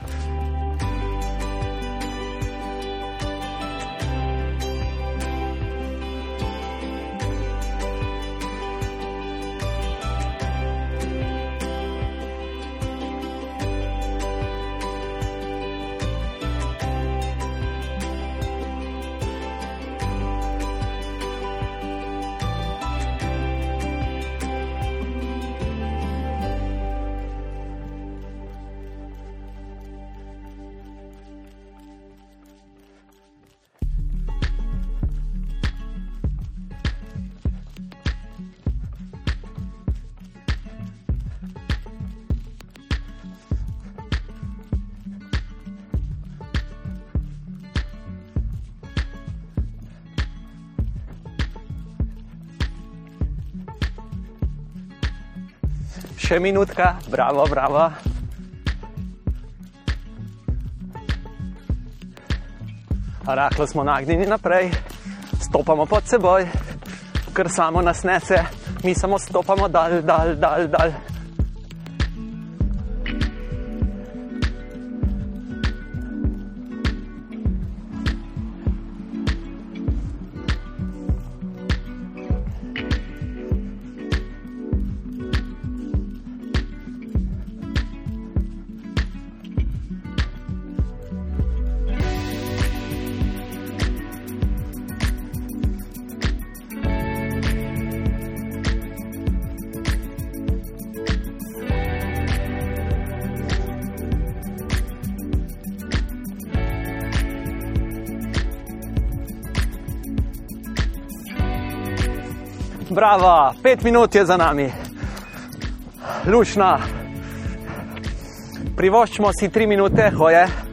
Še minutka, bravo, bravo. Rahlo smo nagnjeni naprej, stopamo pod seboj, ker samo nas nese, mi samo stopamo dal, dal, dal, dal. Pet minut je za nami. Lušna. Privoščimo si tri minute hoje.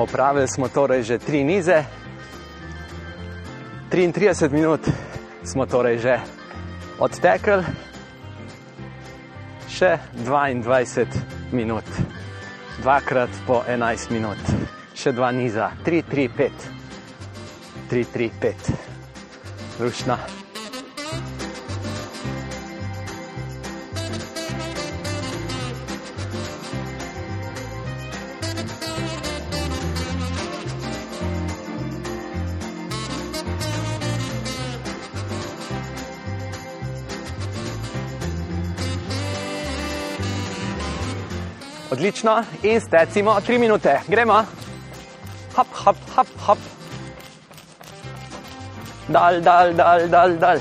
Opravili smo torej že tri nize, 33 minut smo torej že odtekli, še 22 minut, dvakrat po 11 minut, še dva niza, 3, 3, 5, 3, 3, 5, rušna. Odlično, in stecimo tri minute. Gremo. Hop, hop, hop, hop. Dal, dal, dal, dal, dal.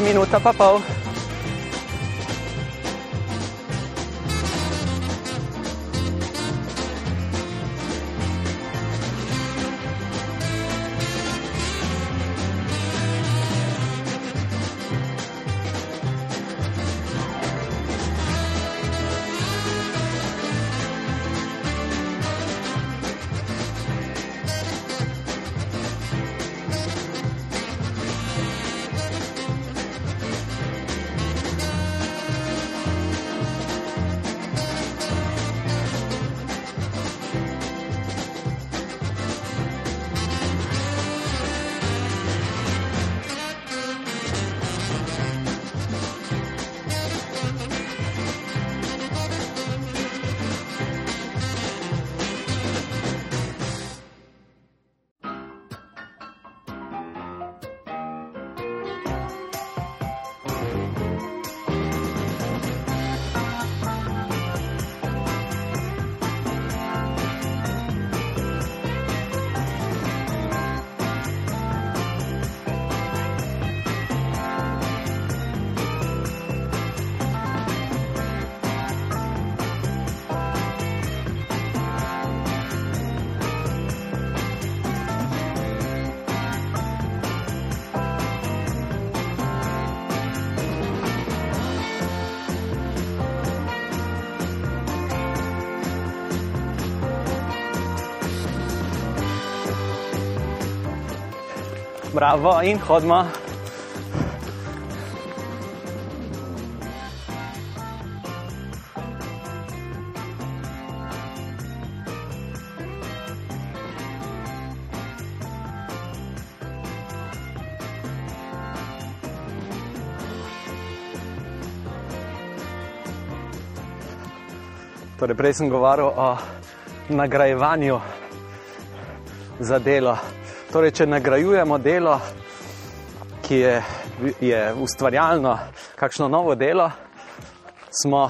Minuta pa Bravo in hodimo. Torej, prej sem govoril o nagrajevanju za delo. Torej, če nagrajujemo delo, ki je, je ustvarjalno, kakšno novo delo, smo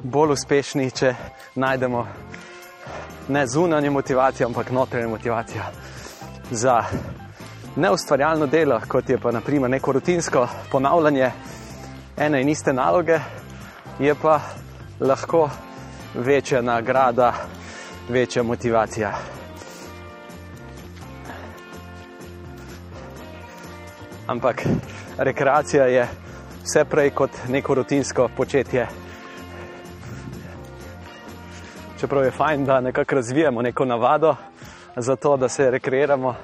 bolj uspešni, če najdemo ne zunanjo motivacijo, ampak notranjo motivacijo. Za neustvarjalno delo, kot je pa naprimer neko rutinsko ponavljanje ene in iste naloge, je pa lahko večja nagrada, večja motivacija. Ampak rekreacija je vse prej kot neko rutinsko početje. Čeprav je fajn, da nekako razvijamo neko navado za to, da se rekreiramo,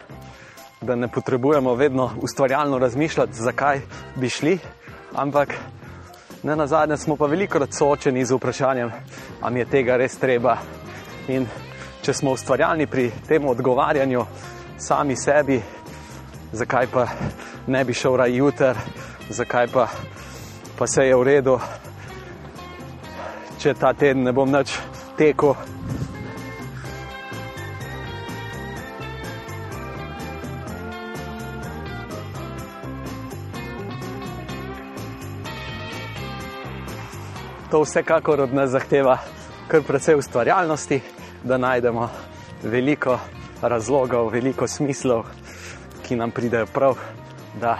da ne potrebujemo vedno ustvarjalno razmišljati, zakaj bi šli, ampak ne na zadnje smo pa veliko krat soočeni z vprašanjem, ali je tega res treba. In če smo ustvarjalni pri tem odgovarjanju sami sebi, zakaj pa ne bi šel raj jutr, zakaj pa, pa se je v redu, če ta teden ne bom več tekel. To vsekakor od nas zahteva kar precej ustvarjalnosti, da najdemo veliko razlogov, veliko smislov, ki nam pridejo prav, da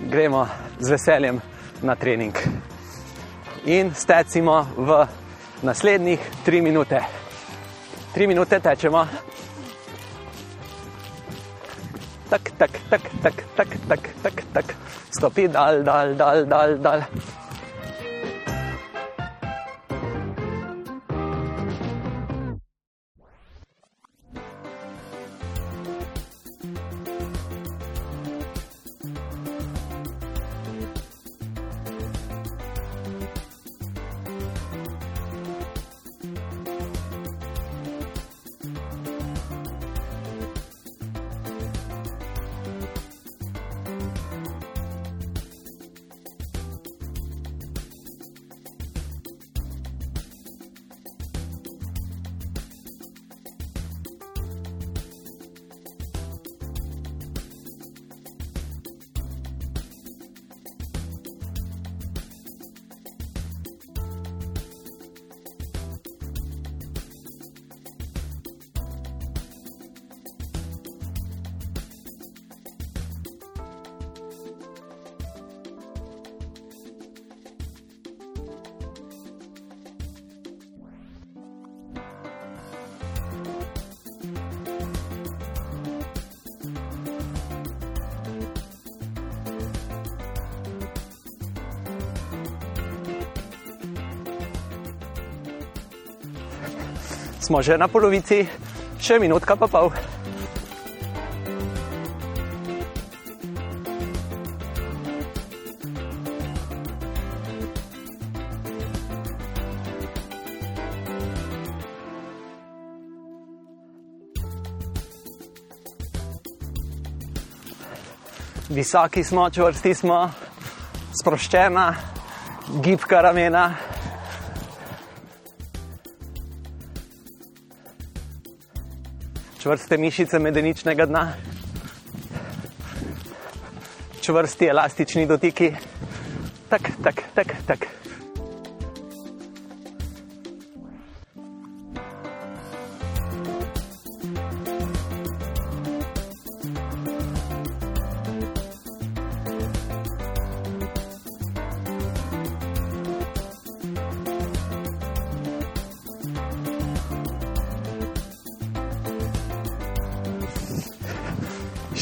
gremo z veseljem na trening. In stecimo v naslednjih tri minute. Tri minute tečemo. Tak, tak, tak, tak, tak, tak, tak, tak. Stopi, dal, dal, dal, dal, dal. Smo že na polovici, še minutka pa pol. Visoki smo, čvrsti smo, sproščena, gibka ramena. Čvrste mišice medeničnega dna, čvrsti elastični dotiki, tak, tak, tak, tak.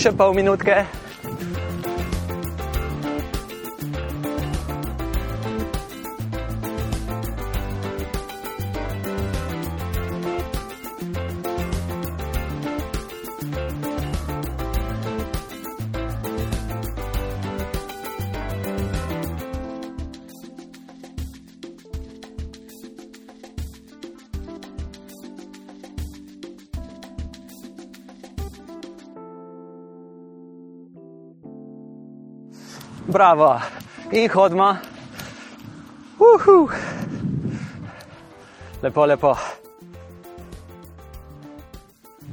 Še pol minutke. Bravo. In hodimo. Uhu. Lepo, lepo.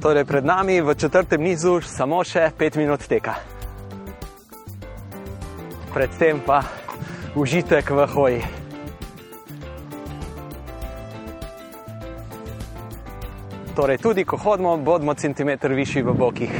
Torej, pred nami v četrtem nizu samo še pet minut teka. Predtem pa užitek v hoji. Torej, tudi ko hodimo, bodimo centimeter višji v bokih.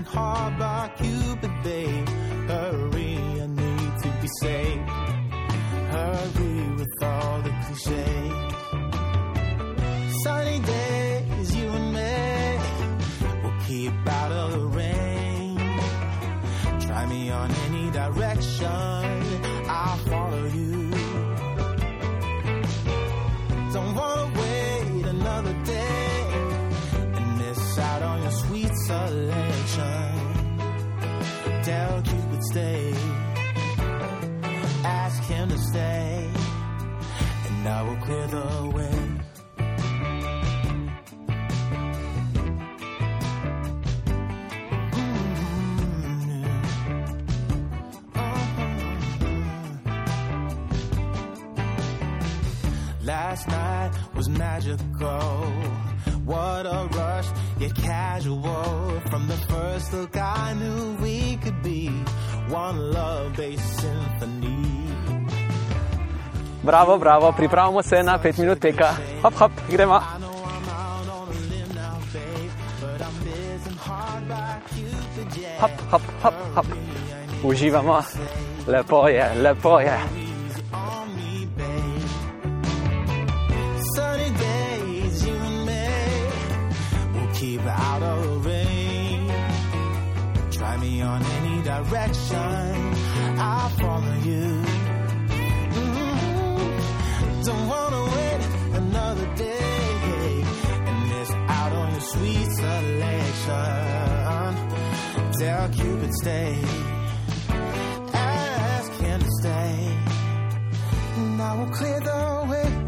Bitten hard by Cupid, babe. Hurry, I need to be safe. Hurry with all the cliches magical. What a rush, yet casual. From the first look, I knew we could be one love based symphony. Bravo, bravo, pripravimo se na pet minut teka. Hop, hop, gremo. Hop, hop, hop, hop. Uživamo. Lepo je, lepo je. Direction, I'll follow you. Mhm. Don't wanna wait another day and miss out on your sweet selection. Tell Cupid stay ask him to stay. And I will clear the way.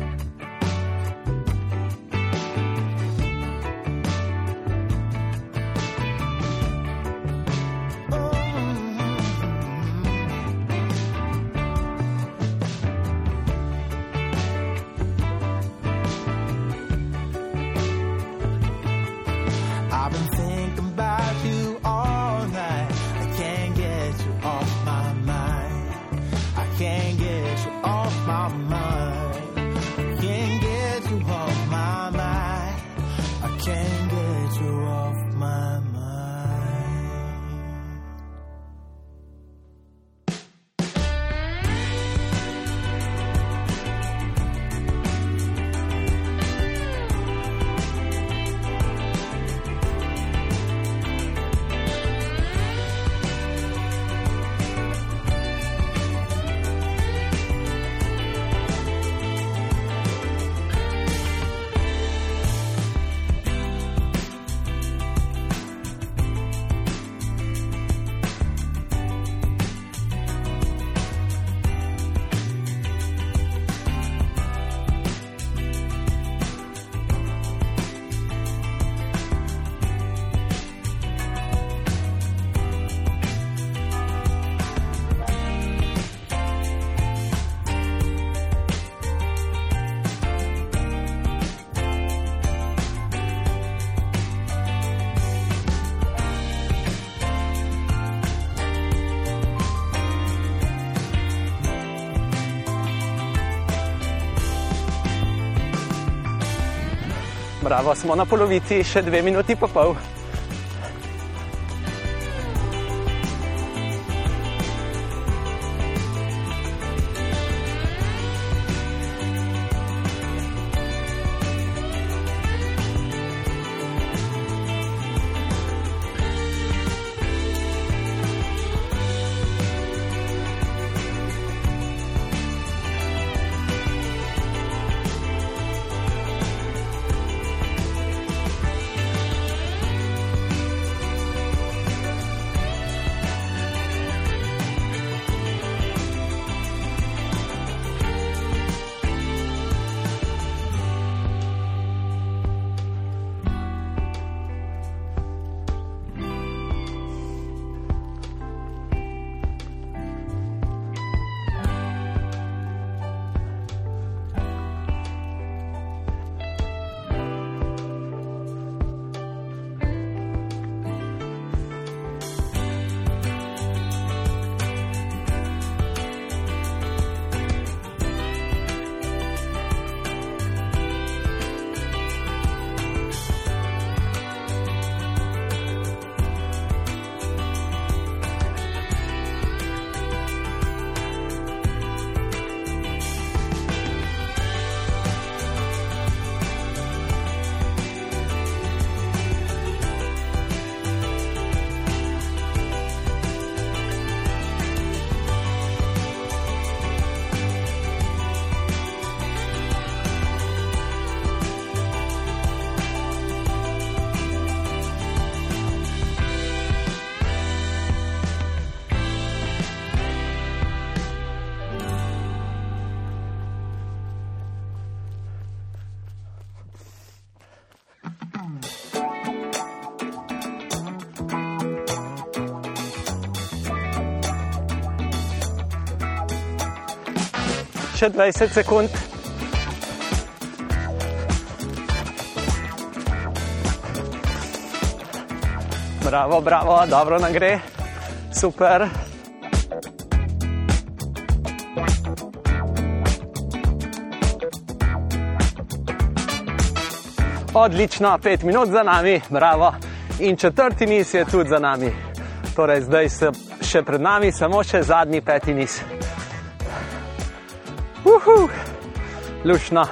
Bravo, smo na polovici, še dve minuti pa pol. Še 20 sekund. Bravo, bravo, dobro nam gre, super. Odlično, pet minut za nami, bravo. In četrti niz je tudi za nami. Torej, zdaj se še pred nami samo še zadnji peti niz. Uhu, lušno.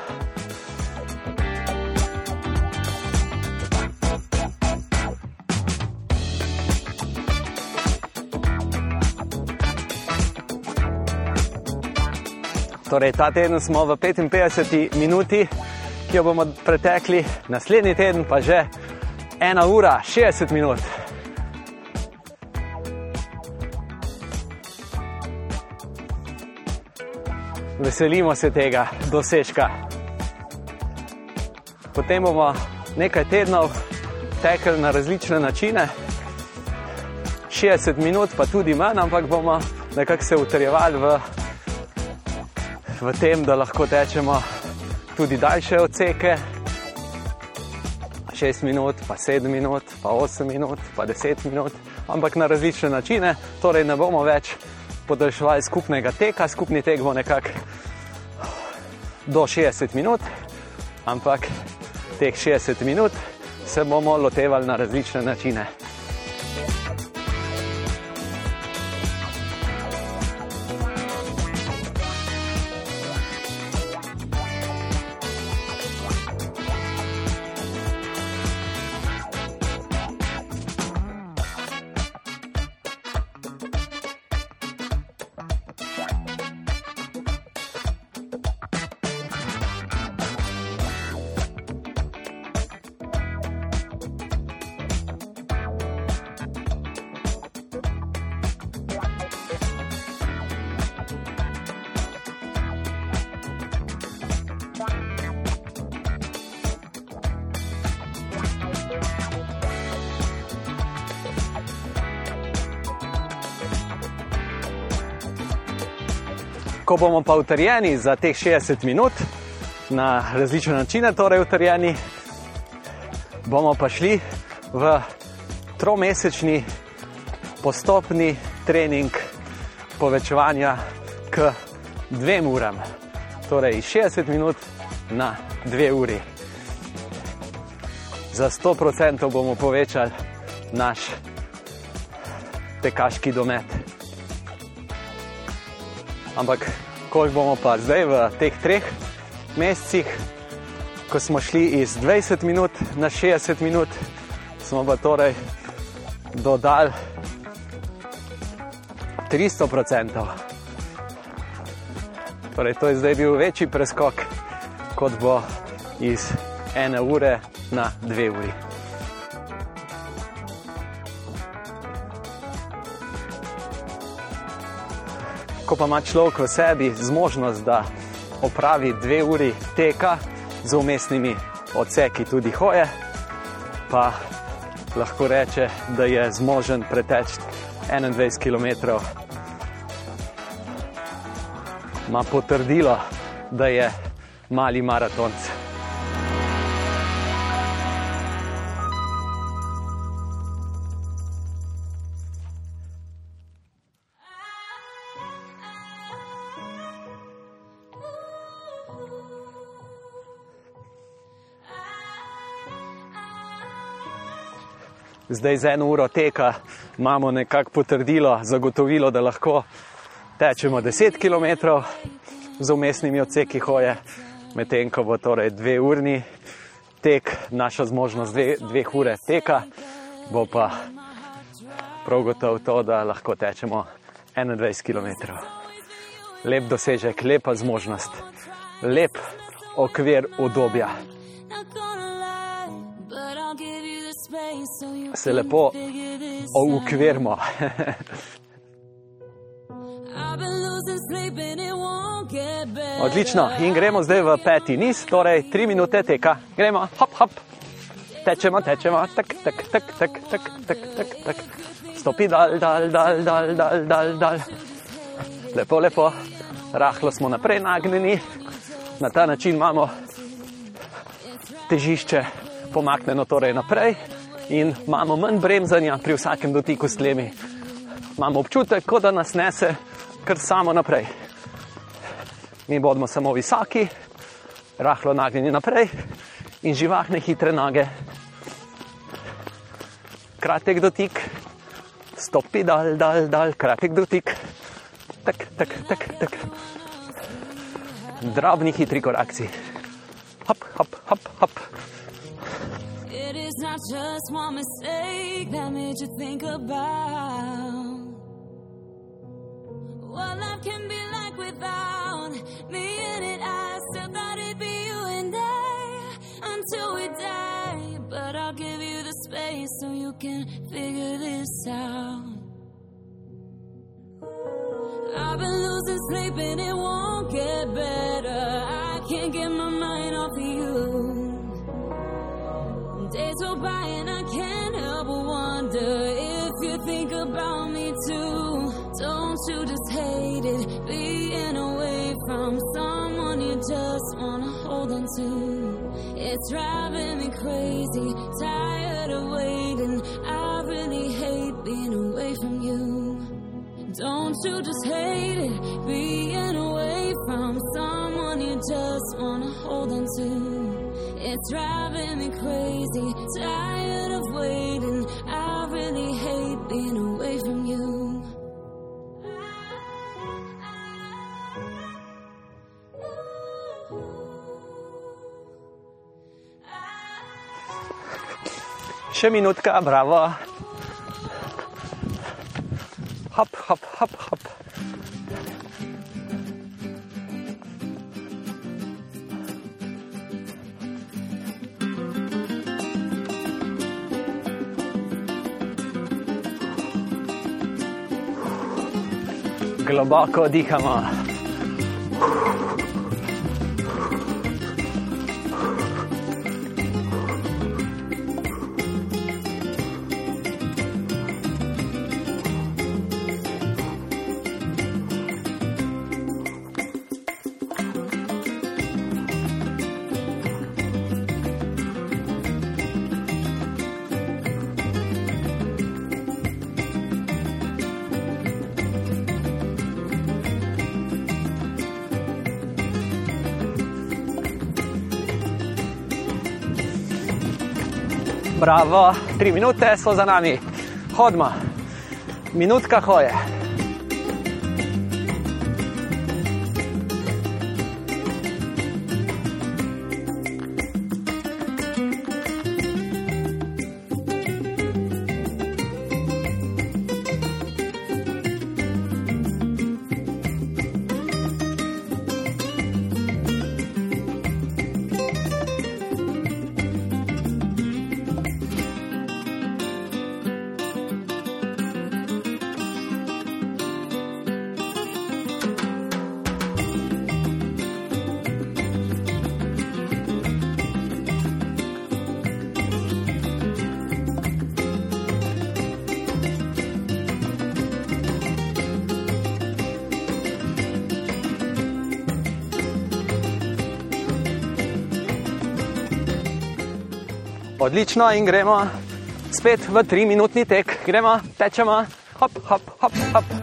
Torej, ta teden smo v 55 minuti, ki jo bomo pretekli, naslednji teden pa že 1 ura 60 minut. Veselimo se tega dosežka. Potem bomo nekaj tednov tekli na različne načine, 60 minut, pa tudi manj, ampak bomo nekako se utrjevali v, v tem, da lahko tečemo tudi daljše odseke. 6 minut, pa 7 minut, pa 8 minut, pa 10 minut, ampak na različne načine, torej ne bomo več podaljševali skupnega teka, skupni tek bo nekako do 60 minut, ampak teh 60 minut se bomo lotevali na različne načine. Bomo pa utrjeni za teh 60 minut na različne načine, torej utrjeni, bomo pa šli v tromesečni postopni trening povečevanja k dvem uram. Torej iz 60 minut na dve uri. Za 100% bomo povečali naš tekaški domet. Ampak, koliko bomo pa zdaj v teh treh mesecih, ko smo šli iz 20 minut na 60 minut, smo pa torej dodali 300%. Torej, to je zdaj bil večji preskok, kot bo iz ene ure na dve uri. Ko pa ima človek v sebi zmožnost, da opravi dve uri teka z umestnimi odseki tudi hoje, pa lahko reče, da je zmožen preteči 21 km. Ma potrdilo, da je mali maratonc. Zdaj z eno uro teka imamo nekako potrdilo, zagotovilo, da lahko tečemo 10 km z umestnimi odseki hoje, medtem ko bo torej dve urni tek, naša zmožnost dve, dveh ure teka, bo pa prav gotovo to, da lahko tečemo 21 km. Lep dosežek, lepa zmožnost, lep okvir obdobja. Se lepo okvirimo. Odlično, in gremo zdaj v peti niz, torej tri minute teka. Gremo, hop, hop, tečemo, tečemo, tak, tak, tak, tak, tak, tak, tak, tak. stopi dal, dal, dal, dal, dal, dal, dal. Lepo, lepo, rahlo smo naprej nagnjeni, na ta način imamo težišče pomaknjeno torej naprej in imamo manj bremzanja pri vsakem dotiku s tlemi. Imamo občutek, kot da nas nese kar samo naprej. Mi bomo samo visoki, rahlo nagnjeni naprej in živahne, hitre noge. Kratek dotik, stopi dal, dal, dal, kratek dotik, tak, tak, tak, tak. Drobni, hitri korakci. Hop, hop, hop, hop. Not just one mistake that made you think about what life can be like without me in it. I still thought it'd be you and I until we die. But I'll give you the space so you can figure this out. I've been losing sleep and it won't get better. I can't get my mind off of you. Days go by and I can't help but wonder if you think about me too. Don't you just hate it being away from someone you just wanna hold on to? It's driving me crazy, tired of waiting. I really hate being away from you. Don't you just hate it being away from someone you just wanna hold on to? It's driving me crazy, tired of waiting. I really hate being away from you. Še minutka, bravo. Hop, hop, hop, hop. Globoko dihamo. Bravo, tri minute so za nami. Hodma, minutka hoje. Odlično in gremo spet v tri minutni tek. Gremo, tečemo, hop, hop, hop, hop.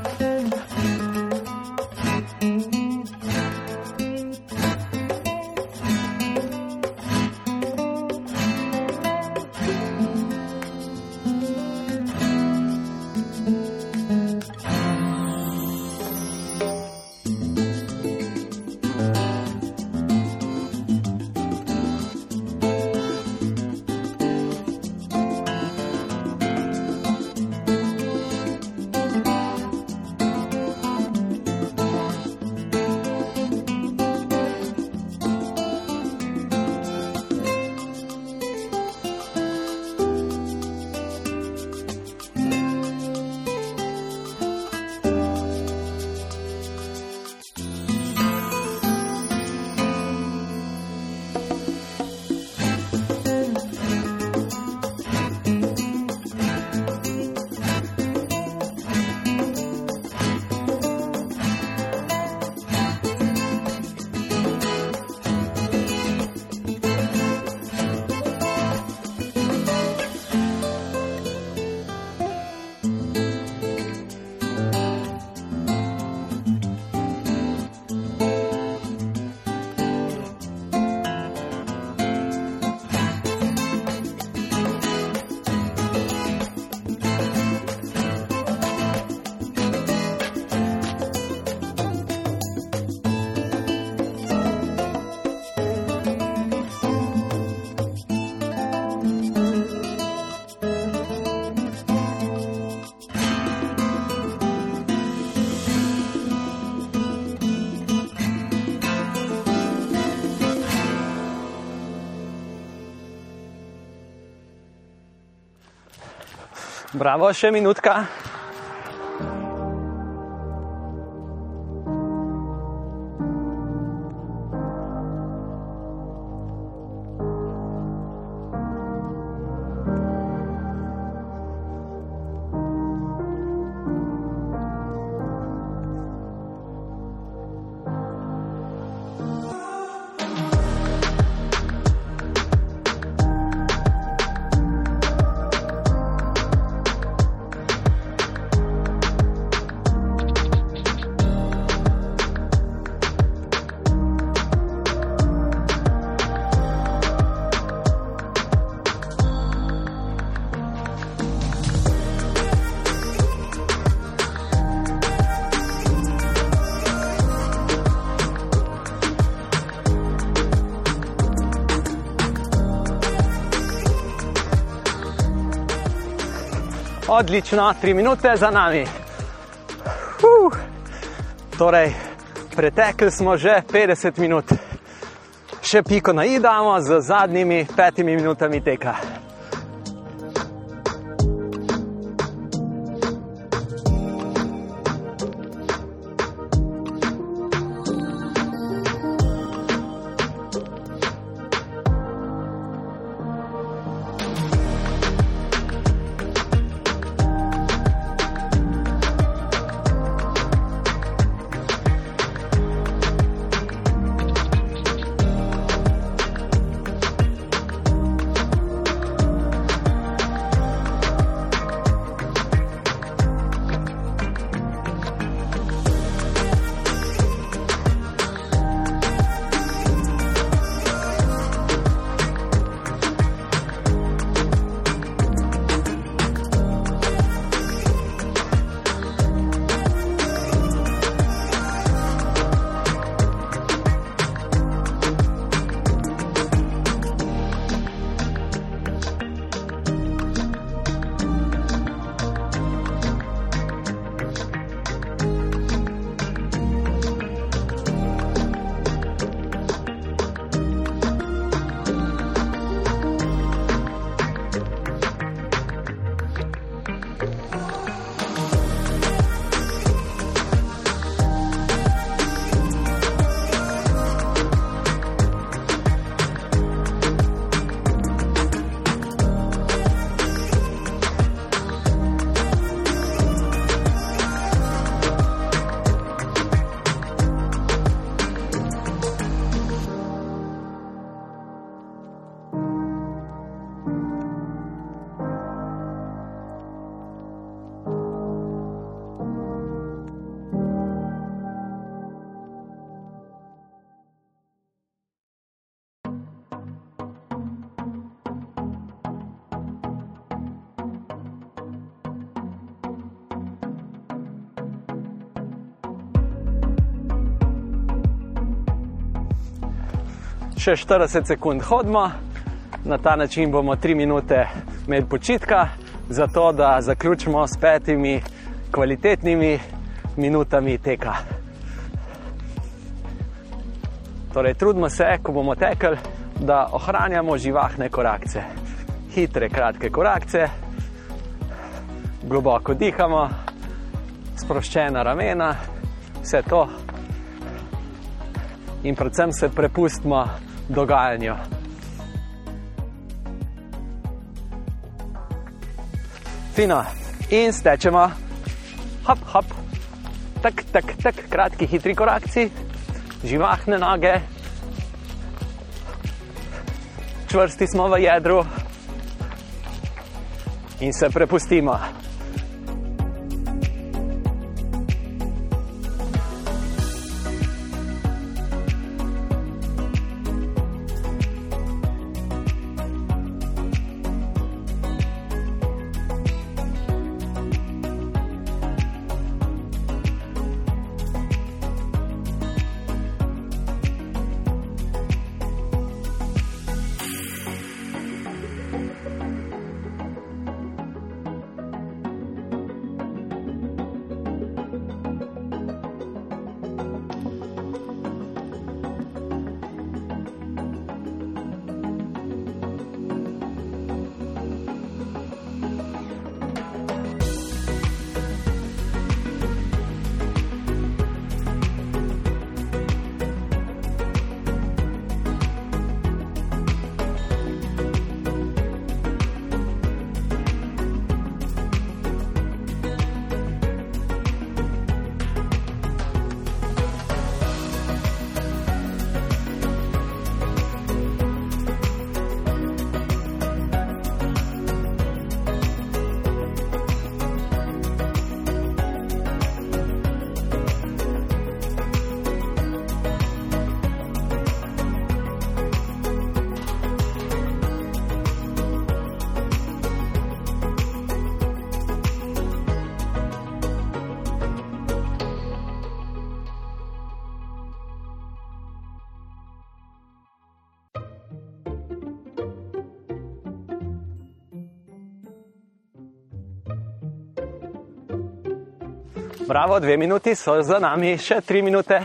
Bravo, še minutka. Odlično, tri minute za nami. Uf. Torej, pretekli smo že 50 minut. Še piko na i damo z zadnjimi petimi minutami teka. Še 40 sekund hodimo, na ta način bomo 3 minute imeli počitka, zato da zaključimo s petimi kvalitetnimi minutami teka. Torej, trudimo se, ko bomo tekli, da ohranjamo živahne korakce. Hitre, kratke korakce, globoko dihamo, sproščena ramena, vse to. In predvsem se prepustimo dogajanju. Fino, in stečemo, hop, hop, tak, tak, tak, kratki, hitri korakci, živahne noge, čvrsti smo v jedru. In se prepustimo. Bravo, dve minuti so za nami, še tri minute.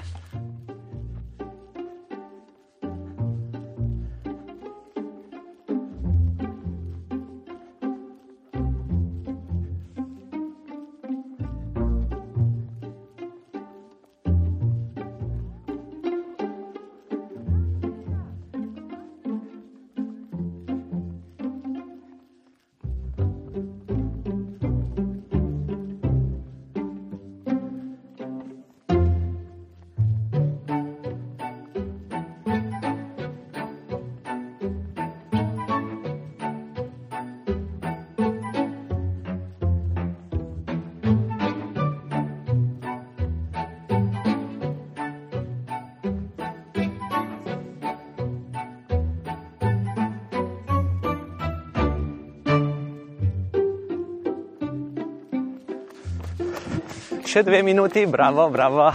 Še dve minuti, bravo, bravo,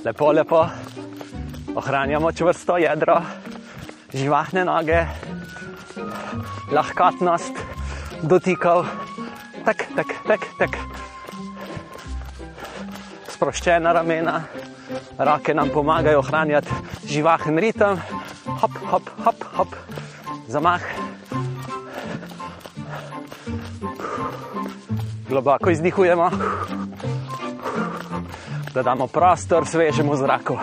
lepo, lepo. Ohranjamo čvrsto jedro, živahne noge, lahkotnost dotikov, tak, tak, tak, tak. Sproščena ramena, roke nam pomagajo ohranjati živahen ritem, hop, hop, hop, hop, zamah. Globoko izdihujemo da damo prostor svežemu zraku.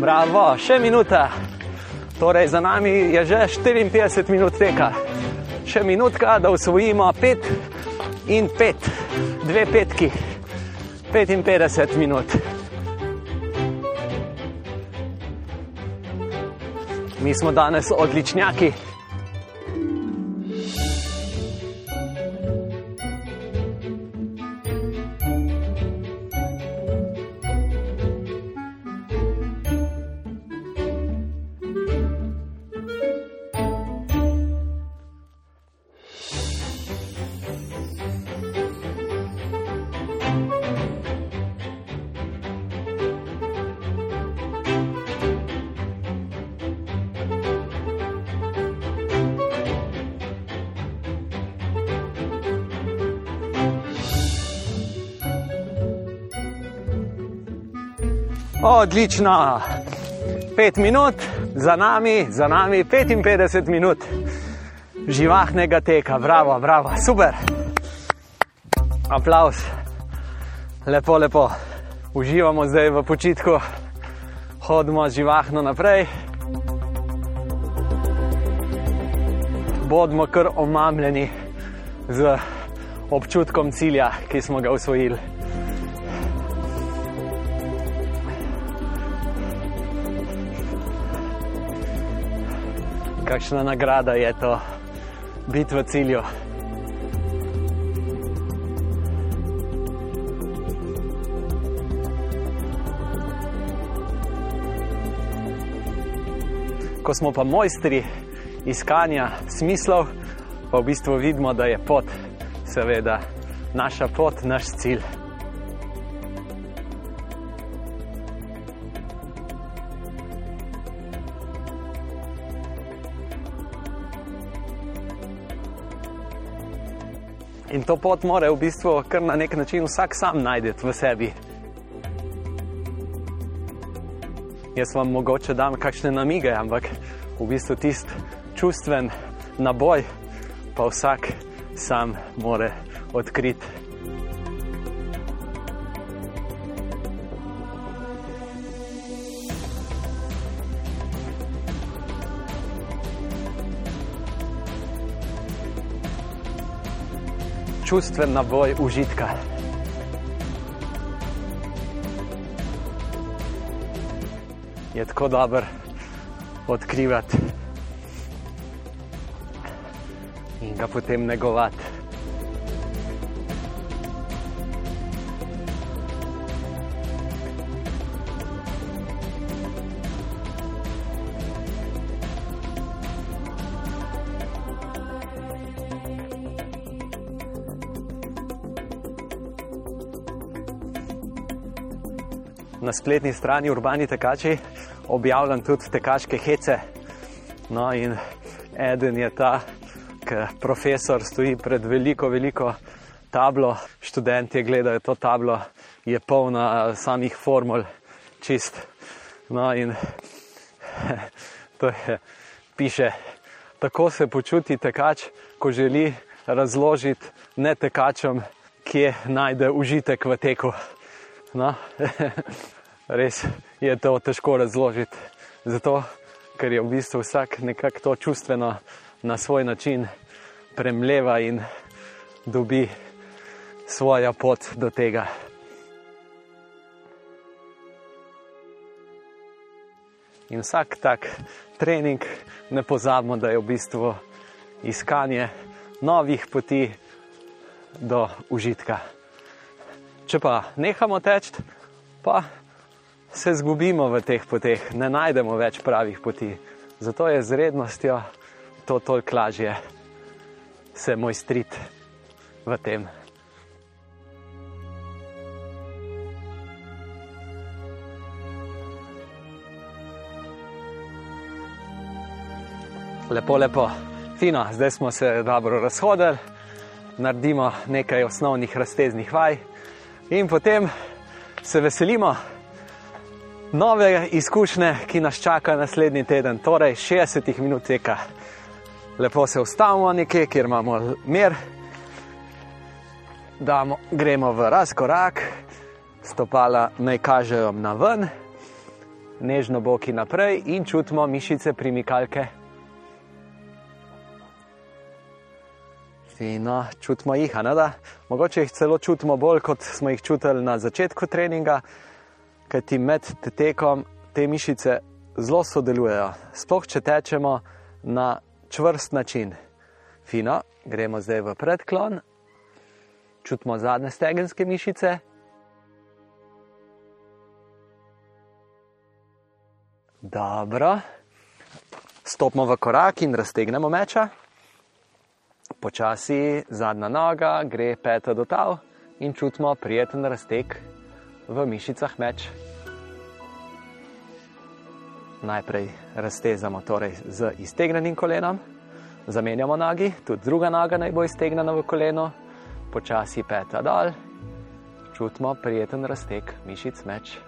Bravo, še minuta. Torej, za nami je že 54 minut teka. Še minutka, da usvojimo 5 in 5, dve petki, 55 minut. Mi smo danes odličnjaki. Odlično. Pet minut, za nami, za nami 55 minut živahnega teka, bravo, bravo, super. Aplaus, lepo, lepo. Uživamo zdaj v počitku, hodimo živahno naprej. Bodimo kar omamljeni z občutkom cilja, ki smo ga usvojili. Kakšna nagrada je to biti v cilju. Ko smo pa mojstri iskanja smislov, pa v bistvu vidimo, da je pot, seveda, naša pot, naš cilj. In to pot mora v bistvu kar na nek način vsak sam najti v sebi. Jaz vam mogoče dam kakšne namige, ampak v bistvu tisti čustven naboj pa vsak sam more odkriti. Čustven naboj užitka. Je tako dober odkrivati in ga potem negovati. Na spletni strani Urbani tekači objavljam tudi tekaške hece. No, in eden je ta, ki profesor stoji pred veliko, veliko tablo, študenti gledajo to tablo, je polna samih formul, čist. No, in to je, piše, tako se počuti tekač, ko želi razložiti ne tekačem, kje najde užitek v teku. No, res je to težko razložiti. Zato, ker je v bistvu vsak nekako to čustveno na svoj način premleva in dobi svojo pot do tega. In vsak tak trening, ne pozabimo, da je v bistvu iskanje novih poti do užitka. Če pa nehamo teči, pa se zgubimo v teh poteh, ne najdemo več pravih poti. Zato je z rednostjo to toliko lažje se mojstriti v tem. Lepo, lepo, fino, zdaj smo se dobro razhodili, naredimo nekaj osnovnih razteznih vaj in potem se veselimo nove izkušnje, ki nas čaka naslednji teden, torej 60 minut teka. Lepo se ustavimo nekje, kjer imamo mir, damo, gremo v razkorak, stopala naj kažejo na ven, nežno boki naprej in čutimo mišice primikalke. Fino, čutimo jih, a ne da? Mogoče jih celo čutimo bolj, kot smo jih čutili na začetku treninga, kajti med tekom te mišice zelo sodelujejo. Sploh če tečemo na čvrst način. Fino, gremo zdaj v predklon, čutimo zadnje stegenske mišice. Dobro, stopimo v korak in raztegnemo meča. Počasi zadnja noga gre peta do tal in čutimo prijeten razteg v mišicah meč. Najprej raztezamo torej z iztegnenim kolenom, zamenjamo nogi, tudi druga noga naj bo iztegnjena v koleno, počasi peta dol, čutimo prijeten razteg mišic meč.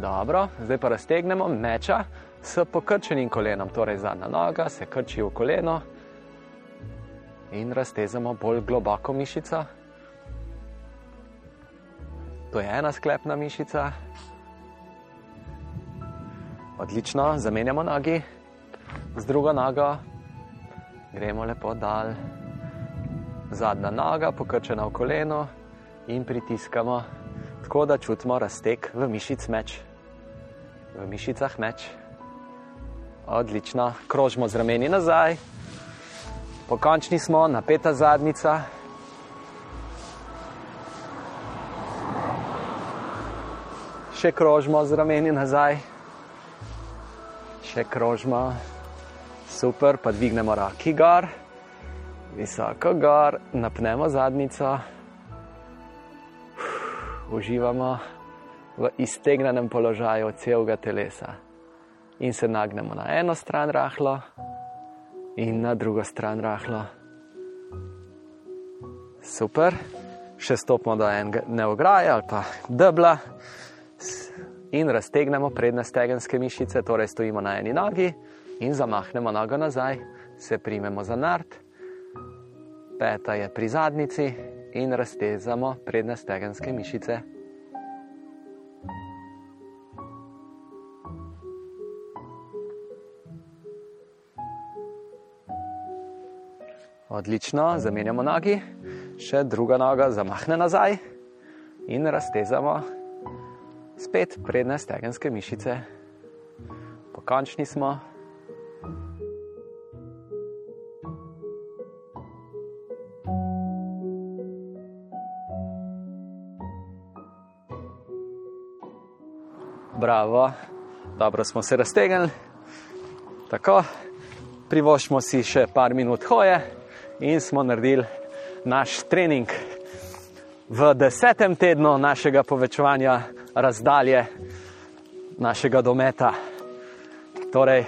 Dobro, zdaj pa raztegnemo meča s pokrčenim kolenom, torej zadnja noga se krči v koleno in raztezamo bolj globoko mišico. To je ena sklepna mišica. Odlično, zamenjamo nogi z drugo nogo, gremo lepo dal. Zadnja noga, pokrčena v koleno in pritiskamo, tako da čutimo razteg v mišic meč. V mišicah meč. Odlično, krožimo z rameni nazaj, pokončni smo, napeta zadnica. Še krožimo z rameni nazaj, še krožimo, super, pa dvignemo roki gor, visoko gor, napnemo zadnico, uživamo v iztegnenem položaju celega telesa. In se nagnemo na eno stran rahlo in na drugo stran rahlo. Super, še stopimo do enega neograja ali pa debla in raztegnemo prednje stegenske mišice, torej stojimo na eni nogi in zamahnemo nogo nazaj, se primemo za nart, peta je pri zadnici in raztezamo prednje stegenske mišice. Odlično, zamenjamo nogi, še druga noga zamahne nazaj in raztezamo spet prednje stegenske mišice. Pokončni smo. Bravo, dobro smo se raztegnili. Tako, privoščimo si še par minut hoje in smo naredili naš trening v desetem tednu našega povečevanja razdalje, našega dometa. Torej,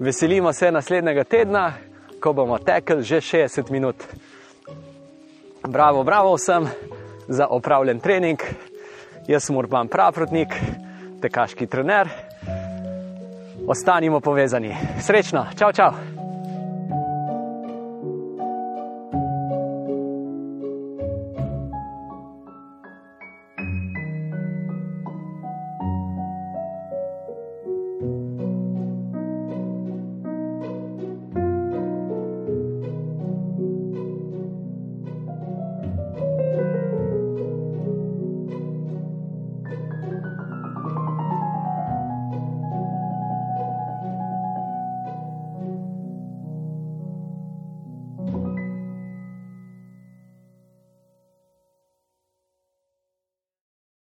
veselimo se naslednjega tedna, ko bomo tekli že 60 minut. Bravo, bravo vsem za opravljen trening. Jaz sem Urban Pravrotnik, tekaški trener. Ostanimo povezani. Srečno, čau, čau!